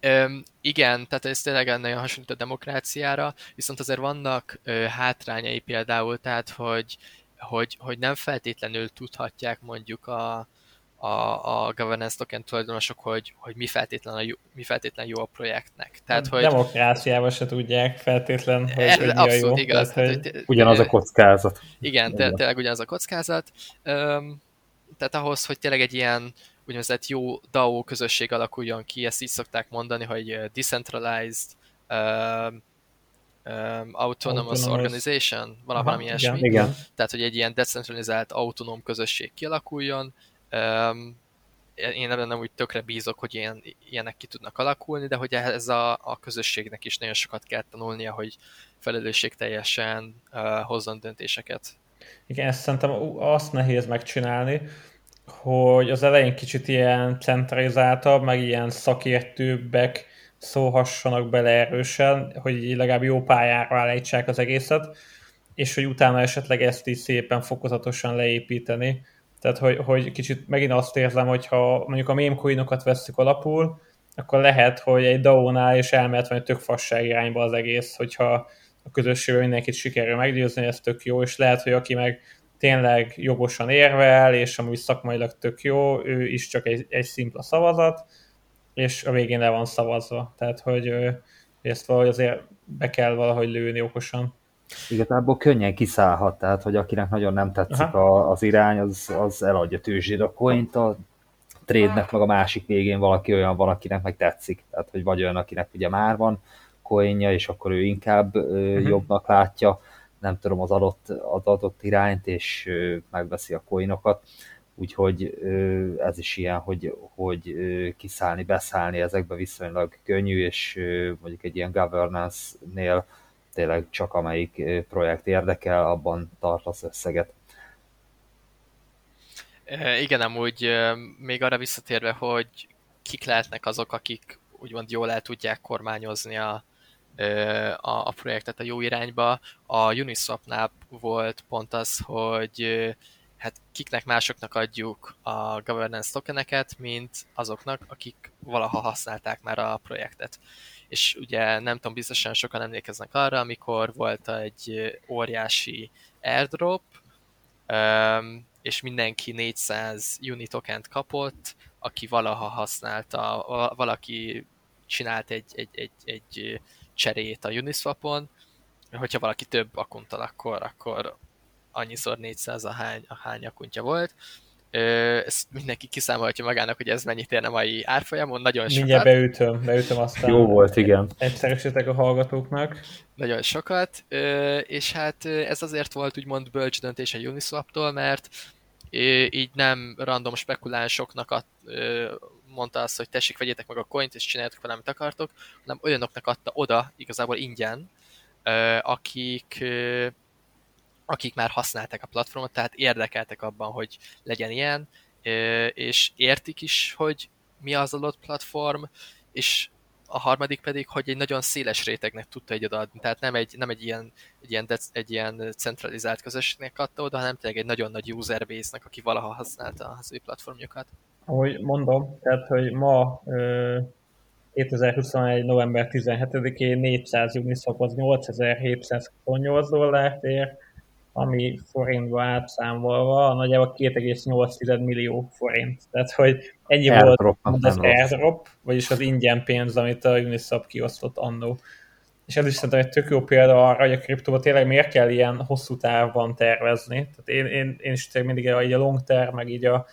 Öm, igen, tehát ez tényleg nagyon hasonlít a demokráciára, viszont azért vannak ö, hátrányai például, tehát hogy, hogy, hogy nem feltétlenül tudhatják mondjuk a, a, a governance token tulajdonosok, hogy, hogy mi, feltétlen jó, mi feltétlen jó a projektnek. Tehát, hogy... Demokráciában se tudják feltétlen, hogy, er, hogy mi a jó. Igaz, tehát, hogy... Ugyanaz a kockázat. Igen, tényleg ugyanaz a kockázat. Öm, tehát ahhoz, hogy tényleg egy ilyen úgynevezett jó DAO közösség alakuljon ki, ezt így szokták mondani, hogy decentralized um, um, autonomous, autonomous organization, valami ilyesmi. Igen, igen. Tehát, hogy egy ilyen decentralizált autonóm közösség kialakuljon. Um, én ebben nem úgy tökre bízok, hogy ilyen, ilyenek ki tudnak alakulni, de hogy ez a, a közösségnek is nagyon sokat kell tanulnia, hogy felelősségteljesen uh, hozzon döntéseket. Igen, ezt szerintem azt nehéz megcsinálni, hogy az elején kicsit ilyen centralizáltabb, meg ilyen szakértőbbek szólhassanak bele erősen, hogy legalább jó pályára állítsák az egészet, és hogy utána esetleg ezt is szépen fokozatosan leépíteni. Tehát, hogy, hogy kicsit megint azt érzem, hogy ha mondjuk a meme coinokat veszük alapul, akkor lehet, hogy egy DAO-nál is elmehet van egy tök fasság irányba az egész, hogyha a közösségben mindenkit sikerül meggyőzni, ez tök jó, és lehet, hogy aki meg tényleg jogosan érvel, és amúgy szakmailag tök jó, ő is csak egy, egy szimpla szavazat, és a végén le van szavazva. Tehát, hogy ezt valahogy azért be kell valahogy lőni okosan. Igazából könnyen kiszállhat, tehát hogy akinek nagyon nem tetszik a, az irány, az, az eladja tőzsdét a coint, a trade meg a másik végén valaki olyan van, akinek meg tetszik. Tehát, hogy vagy olyan, akinek ugye már van coinja, és akkor ő inkább uh-huh. jobbnak látja, nem tudom, az adott, az adott irányt, és megveszi a coinokat. Úgyhogy ez is ilyen, hogy, hogy kiszállni, beszállni ezekbe viszonylag könnyű, és mondjuk egy ilyen governance-nél tényleg csak amelyik projekt érdekel, abban tartasz összeget. Igen, amúgy még arra visszatérve, hogy kik lehetnek azok, akik úgymond jól el tudják kormányozni a, a, a projektet a jó irányba. A Uniswapnál volt pont az, hogy hát kiknek másoknak adjuk a governance tokeneket, mint azoknak, akik valaha használták már a projektet. És ugye nem tudom, biztosan sokan emlékeznek arra, amikor volt egy óriási airdrop, és mindenki 400 uni tokent kapott, aki valaha használta, valaki csinált egy, egy, egy, egy cserét a Uniswapon, hogyha valaki több akunttal, akkor, akkor annyiszor 400 a hány, a hány akuntja volt. Ezt mindenki kiszámolhatja magának, hogy ez mennyit érne mai árfolyamon, nagyon sokat. Mindjárt beütöm, beütöm aztán. Jó volt, igen. Egyszerűsítek a hallgatóknak. Nagyon sokat, és hát ez azért volt úgymond bölcs döntés a Uniswap-tól, mert így nem random spekulánsoknak a, mondta azt, hogy tessék, vegyétek meg a coint, és csináljátok vele, amit akartok, hanem olyanoknak adta oda, igazából ingyen, akik, akik már használták a platformot, tehát érdekeltek abban, hogy legyen ilyen, és értik is, hogy mi az adott platform, és a harmadik pedig, hogy egy nagyon széles rétegnek tudta egy odaadni, tehát nem egy, nem egy ilyen, egy ilyen, dec, egy ilyen centralizált közösségnek adta oda, hanem tényleg egy nagyon nagy userbase-nek, aki valaha használta az ő platformjokat. Ahogy mondom, tehát, hogy ma 2021. november 17-én 400 Uniswap az 8728 dollárt ér, ami forintba átszámolva nagyjából 2,8 millió forint. Tehát, hogy ennyi volt az airdrop, vagyis az ingyen pénz, amit a Uniswap kiosztott annó. És ez is szerintem egy tök jó példa arra, hogy a kriptóba tényleg miért kell ilyen hosszú távban tervezni. Tehát én, én, én is tényleg mindig a, így a long term, meg így a,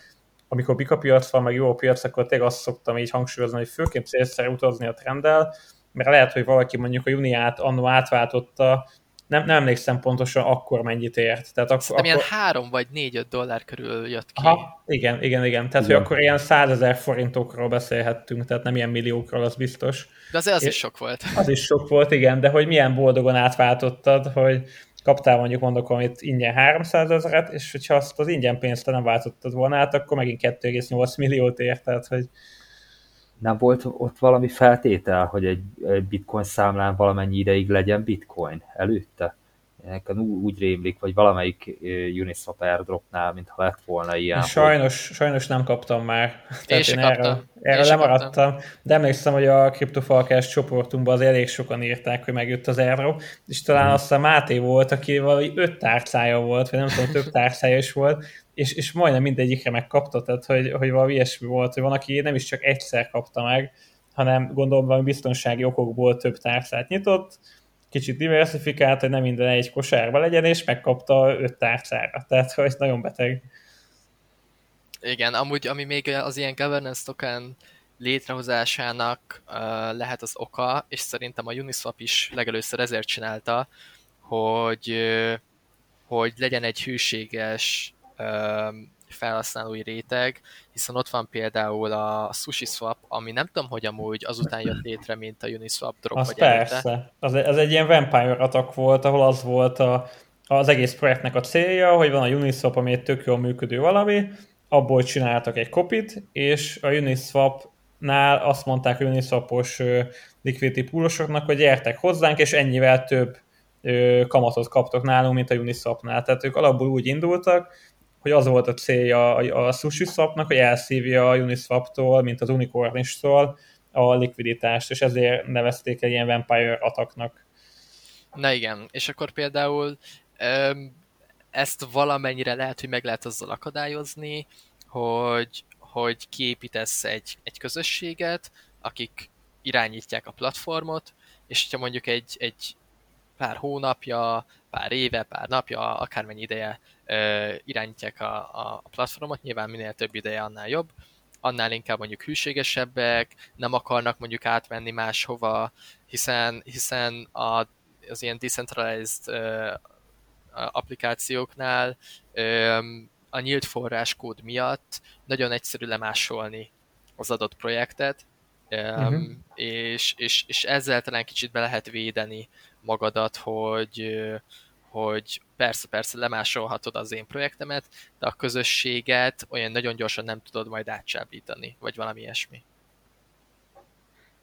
amikor bika piac van, meg jó a piac, akkor tényleg azt szoktam így hangsúlyozni, hogy főként célszerű utazni a trenddel, mert lehet, hogy valaki mondjuk a juniát annó átváltotta, nem, nem emlékszem pontosan akkor mennyit ért. Tehát akkor, akkor... ilyen 3 vagy 4-5 dollár körül jött ki. Aha, igen, igen, igen. Tehát, igen. hogy akkor ilyen 100 ezer forintokról beszélhettünk, tehát nem ilyen milliókról, az biztos. De azért az is sok volt. Az is sok volt, igen, de hogy milyen boldogan átváltottad, hogy kaptál mondjuk mondok amit ingyen 300 ezeret, és hogyha azt az ingyen pénzt nem váltottad volna át, akkor megint 2,8 milliót ért, tehát hogy nem volt ott valami feltétel, hogy egy bitcoin számlán valamennyi ideig legyen bitcoin előtte? Nekem úgy rémlik, vagy valamelyik Uniswap airdropnál, mintha lett volna ilyen. Sajnos, hogy... sajnos nem kaptam már. Tehát én, én erről, erről lemaradtam. De emlékszem, hogy a CryptoFalkás csoportunkban az elég sokan írták, hogy megjött az airdrop, és talán hmm. azt a Máté volt, aki valami öt tárcája volt, vagy nem tudom, több tárcája is volt, és, és majdnem mindegyikre megkapta, tehát hogy, hogy valami ilyesmi volt, hogy van, aki nem is csak egyszer kapta meg, hanem gondolom valami biztonsági okokból több tárcát nyitott, kicsit diversifikált, hogy nem minden egy kosárba legyen, és megkapta öt tárcára. Tehát, hogy nagyon beteg. Igen, amúgy ami még az ilyen governance token létrehozásának uh, lehet az oka, és szerintem a Uniswap is legelőször ezért csinálta, hogy, uh, hogy legyen egy hűséges felhasználói réteg, hiszen ott van például a SushiSwap, ami nem tudom, hogy amúgy azután jött létre, mint a Uniswap drop az vagy persze. Előtte. Az, az egy ilyen vampire attack volt, ahol az volt a, az egész projektnek a célja, hogy van a Uniswap, ami egy tök jól működő valami, abból csináltak egy kopit, és a Uniswap-nál azt mondták a Uniswapos liquidity poolosoknak, hogy gyertek hozzánk, és ennyivel több kamatot kaptok nálunk, mint a Uniswapnál. Tehát ők alapból úgy indultak, hogy az volt a célja a, a sushi swapnak, hogy elszívja a Uniswap-tól, mint az Unicornistól a likviditást, és ezért nevezték egy ilyen vampire ataknak. Na igen, és akkor például ezt valamennyire lehet, hogy meg lehet azzal akadályozni, hogy, hogy kiépítesz egy, egy közösséget, akik irányítják a platformot, és hogyha mondjuk egy, egy pár hónapja, pár éve, pár napja, akármennyi ideje irányítják a, a platformot, nyilván minél több ideje, annál jobb, annál inkább mondjuk hűségesebbek, nem akarnak mondjuk átmenni máshova, hiszen, hiszen a, az ilyen decentralized ö, applikációknál ö, a nyílt forráskód miatt nagyon egyszerű lemásolni az adott projektet, uh-huh. és, és, és ezzel talán kicsit be lehet védeni magadat, hogy, hogy persze, persze lemásolhatod az én projektemet, de a közösséget olyan nagyon gyorsan nem tudod majd átsábítani, vagy valami ilyesmi.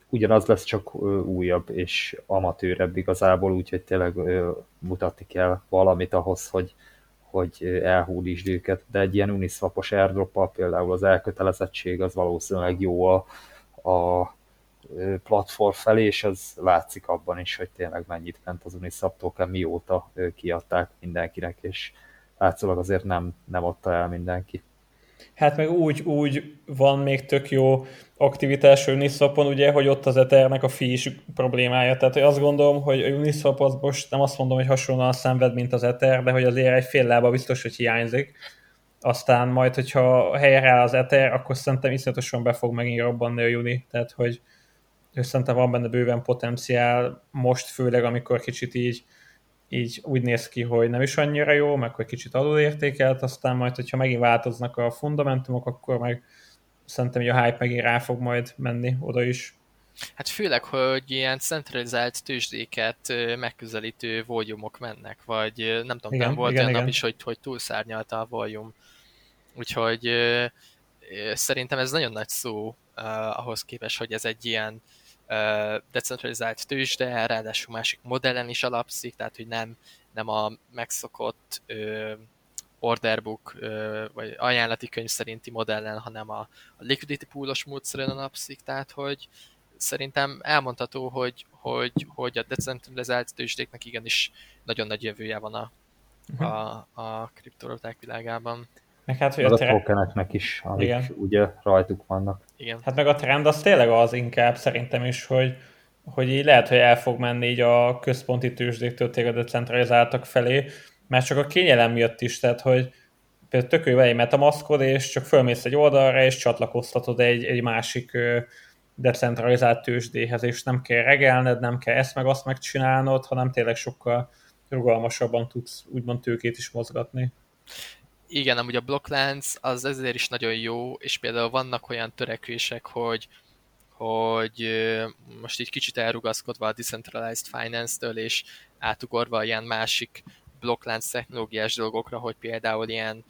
Ugyanaz lesz csak újabb és amatőrebb igazából, úgyhogy tényleg mutatni kell valamit ahhoz, hogy, hogy elhúdítsd őket, de egy ilyen uniswapos airdrop például az elkötelezettség az valószínűleg jó a, a platform felé, és ez látszik abban is, hogy tényleg mennyit ment az Uniswap token, mióta kiadták mindenkinek, és látszólag azért nem, nem adta el mindenki. Hát meg úgy, úgy van még tök jó aktivitás Uniswapon, ugye, hogy ott az Ethernek a fee is problémája. Tehát hogy azt gondolom, hogy a Uniswap az most nem azt mondom, hogy hasonlóan szenved, mint az Ether, de hogy azért egy fél lába biztos, hogy hiányzik. Aztán majd, hogyha helyre az Ether, akkor szerintem iszonyatosan be fog megint robbanni a Uni. Tehát, hogy, és szerintem van benne bőven potenciál most, főleg amikor kicsit így, így úgy néz ki, hogy nem is annyira jó, meg hogy kicsit alulértékelt, aztán majd, hogyha megint változnak a fundamentumok, akkor meg szerintem hogy a hype megint rá fog majd menni oda is. Hát főleg, hogy ilyen centralizált tőzsdéket megközelítő volumok mennek, vagy nem tudom, igen, nem volt igen, olyan igen. nap is, hogy, hogy túlszárnyalta a volume. Úgyhogy szerintem ez nagyon nagy szó uh, ahhoz képest, hogy ez egy ilyen decentralizált tőzsde, ráadásul másik modellen is alapszik, tehát hogy nem, nem a megszokott ö, orderbook ö, vagy ajánlati könyv szerinti modellen, hanem a, a liquidity poolos módszeren alapszik, tehát hogy szerintem elmondható, hogy, hogy, hogy a decentralizált tőzsdéknek igenis nagyon nagy jövője van a, uh-huh. a, a kriptovaluták világában. Meg hát, hogy a, a tokeneknek is, amik Igen. ugye rajtuk vannak. Igen. Hát meg a trend az tényleg az inkább szerintem is, hogy, hogy így lehet, hogy el fog menni így a központi tőzsdéktől tényleg a decentralizáltak felé, mert csak a kényelem miatt is, tehát hogy például tök jó egy metamaskod, és csak fölmész egy oldalra, és csatlakoztatod egy, egy másik decentralizált tőzsdéhez, és nem kell regelned, nem kell ezt meg azt megcsinálnod, hanem tényleg sokkal rugalmasabban tudsz úgymond tőkét is mozgatni igen, amúgy a blokklánc az ezért is nagyon jó, és például vannak olyan törekvések, hogy, hogy most így kicsit elrugaszkodva a Decentralized Finance-től, és átugorva ilyen másik blokklánc technológiás dolgokra, hogy például ilyen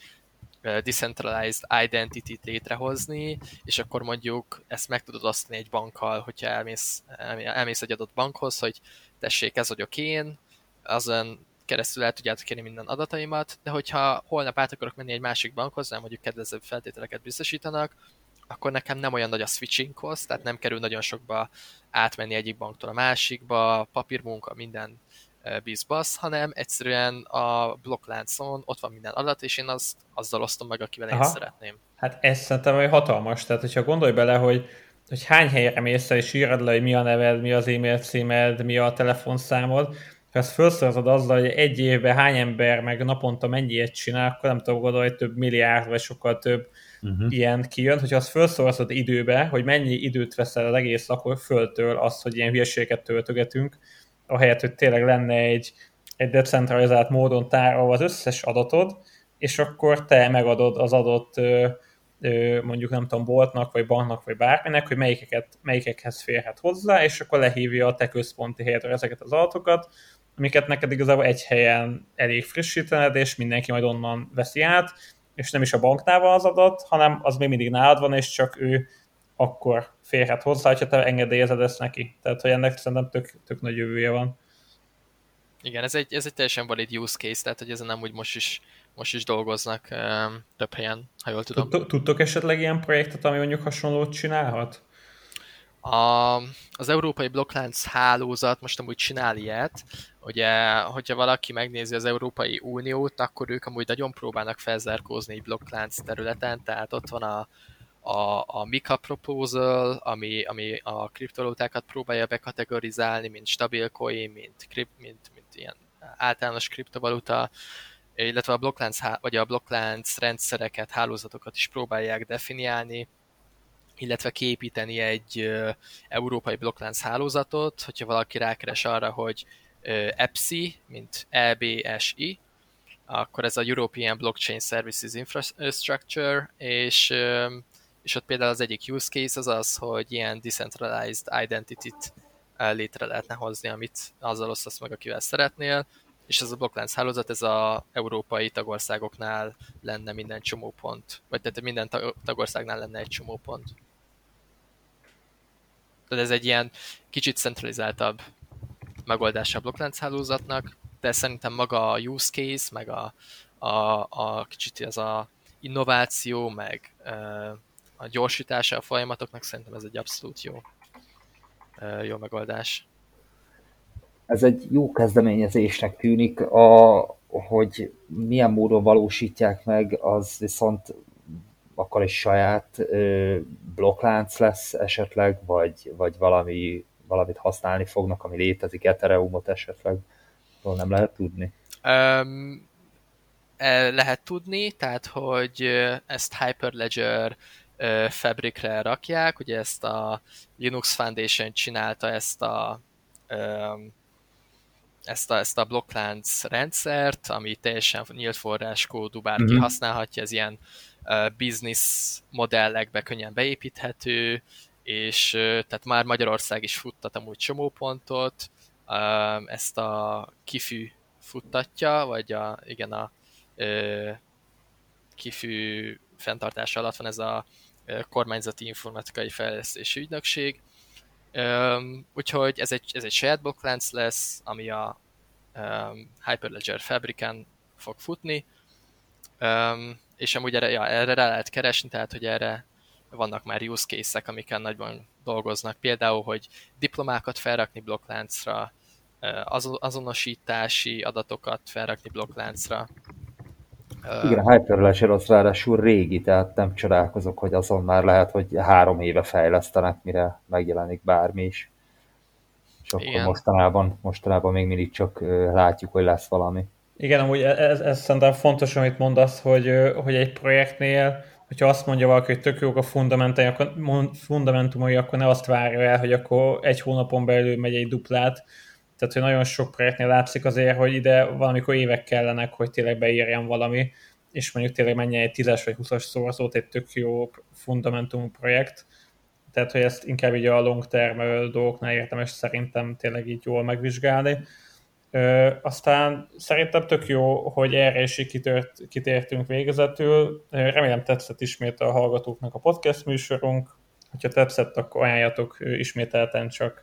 decentralized identity-t létrehozni, és akkor mondjuk ezt meg tudod osztani egy bankkal, hogyha elmész, elmész egy adott bankhoz, hogy tessék, ez vagyok én, azon keresztül el tudjátok kérni minden adataimat, de hogyha holnap át akarok menni egy másik bankhoz, nem mondjuk kedvezőbb feltételeket biztosítanak, akkor nekem nem olyan nagy a switching cost, tehát nem kerül nagyon sokba átmenni egyik banktól a másikba, papírmunka, minden bizbasz, hanem egyszerűen a blokkláncon ott van minden adat, és én azt, azzal osztom meg, akivel Aha. én szeretném. Hát ez szerintem hogy hatalmas, tehát hogyha gondolj bele, hogy, hogy hány helyre mész és írod le, hogy mi a neved, mi az e-mail címed, mi a telefonszámod, ezt felszorozod azzal, hogy egy évben hány ember meg naponta mennyi ilyet csinál, akkor nem tudom gondolni, hogy több milliárd vagy sokkal több uh-huh. ilyen kijön. Hogyha azt felszorozod időbe, hogy mennyi időt veszel az egész akkor föltől az, hogy ilyen hülyeségeket töltögetünk, ahelyett, hogy tényleg lenne egy, egy decentralizált módon tárolva az összes adatod, és akkor te megadod az adott mondjuk nem tudom, boltnak, vagy banknak, vagy bárminek, hogy melyikeket, melyikekhez férhet hozzá, és akkor lehívja a te központi helyedre ezeket az adatokat, amiket neked igazából egy helyen elég frissítened, és mindenki majd onnan veszi át, és nem is a banknál van az adat, hanem az még mindig nálad van, és csak ő akkor férhet hozzá, hogyha te engedélyezed ezt neki. Tehát, hogy ennek szerintem tök, tök nagy jövője van. Igen, ez egy, ez egy teljesen valid use case, tehát hogy ezen nem úgy most is, most is dolgoznak um, több helyen, ha jól tudom. Tudtok esetleg ilyen projektet, ami mondjuk hasonlót csinálhat? A, az európai blokklánc hálózat most amúgy csinál ilyet, Ugye, hogyha valaki megnézi az Európai Uniót, akkor ők amúgy nagyon próbálnak felzárkózni egy blokklánc területen, tehát ott van a, a, a Mika Proposal, ami, ami a kriptovalutákat próbálja bekategorizálni, mint stabil coin, mint, mint, mint ilyen általános kriptovaluta, illetve a blokklánc, vagy a blokklánc rendszereket, hálózatokat is próbálják definiálni, illetve képíteni egy európai blokklánc hálózatot, hogyha valaki rákeres arra, hogy EPSI, mint EBSI, akkor ez a European Blockchain Services Infrastructure, és, és ott például az egyik use case az az, hogy ilyen decentralized identity-t létre lehetne hozni, amit azzal osztasz meg, akivel szeretnél, és ez a blokklánc hálózat, ez a európai tagországoknál lenne minden csomópont, vagy tehát minden tagországnál lenne egy csomópont. Tehát ez egy ilyen kicsit centralizáltabb megoldása a blokklánc hálózatnak, de szerintem maga a use case, meg a, a, a kicsit ez a innováció, meg a gyorsítása a folyamatoknak szerintem ez egy abszolút jó, jó megoldás. Ez egy jó kezdeményezésnek tűnik, a, hogy milyen módon valósítják meg, az viszont akkor egy saját ö, blokklánc lesz esetleg, vagy, vagy valami, valamit használni fognak, ami létezik, Ethereumot esetleg, nem lehet tudni? Um, lehet tudni, tehát hogy ezt Hyperledger Fabricre rakják, ugye ezt a Linux Foundation csinálta ezt a ezt a, ezt a blokklánc rendszert, ami teljesen nyílt forráskódú, bárki mm-hmm. használhatja, ez ilyen uh, business modellekbe könnyen beépíthető, és tehát már Magyarország is futtat amúgy csomópontot, uh, ezt a kifű futtatja, vagy a, igen, a kifű fenntartása alatt van ez a kormányzati informatikai fejlesztési ügynökség, Um, úgyhogy ez egy, ez egy saját blokklánc lesz, ami a Hyperledger Fabricen fog futni, és amúgy erre, ja, erre rá lehet keresni, tehát hogy erre vannak már use case-ek, amiken nagyban dolgoznak. Például, hogy diplomákat felrakni blokkláncra, azonosítási adatokat felrakni blokkláncra, igen, a Hyperledger az ráadásul régi, tehát nem csodálkozok, hogy azon már lehet, hogy három éve fejlesztenek, mire megjelenik bármi is. És akkor Igen. mostanában, mostanában még mindig csak látjuk, hogy lesz valami. Igen, amúgy e- ez, ez szerintem fontos, amit mondasz, hogy, hogy egy projektnél, hogyha azt mondja valaki, hogy tök jók a fundamentumai, akkor, fundamentumai, akkor ne azt várja el, hogy akkor egy hónapon belül megy egy duplát, tehát, hogy nagyon sok projektnél látszik azért, hogy ide valamikor évek kellenek, hogy tényleg beírjam valami, és mondjuk tényleg menjen egy 10-es vagy 20-as szorzót, egy tök jó fundamentum projekt. Tehát, hogy ezt inkább így a long term dolgoknál érdemes szerintem tényleg így jól megvizsgálni. Ö, aztán szerintem tök jó, hogy erre is kitört, kitértünk végezetül. Remélem tetszett ismét a hallgatóknak a podcast műsorunk. Ha tetszett, akkor ajánljatok ismételten csak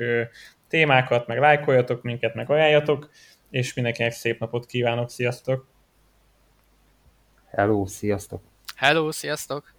témákat, meg lájkoljatok minket, meg ajánljatok, és mindenkinek szép napot kívánok, sziasztok! Hello, sziasztok! Hello, sziasztok!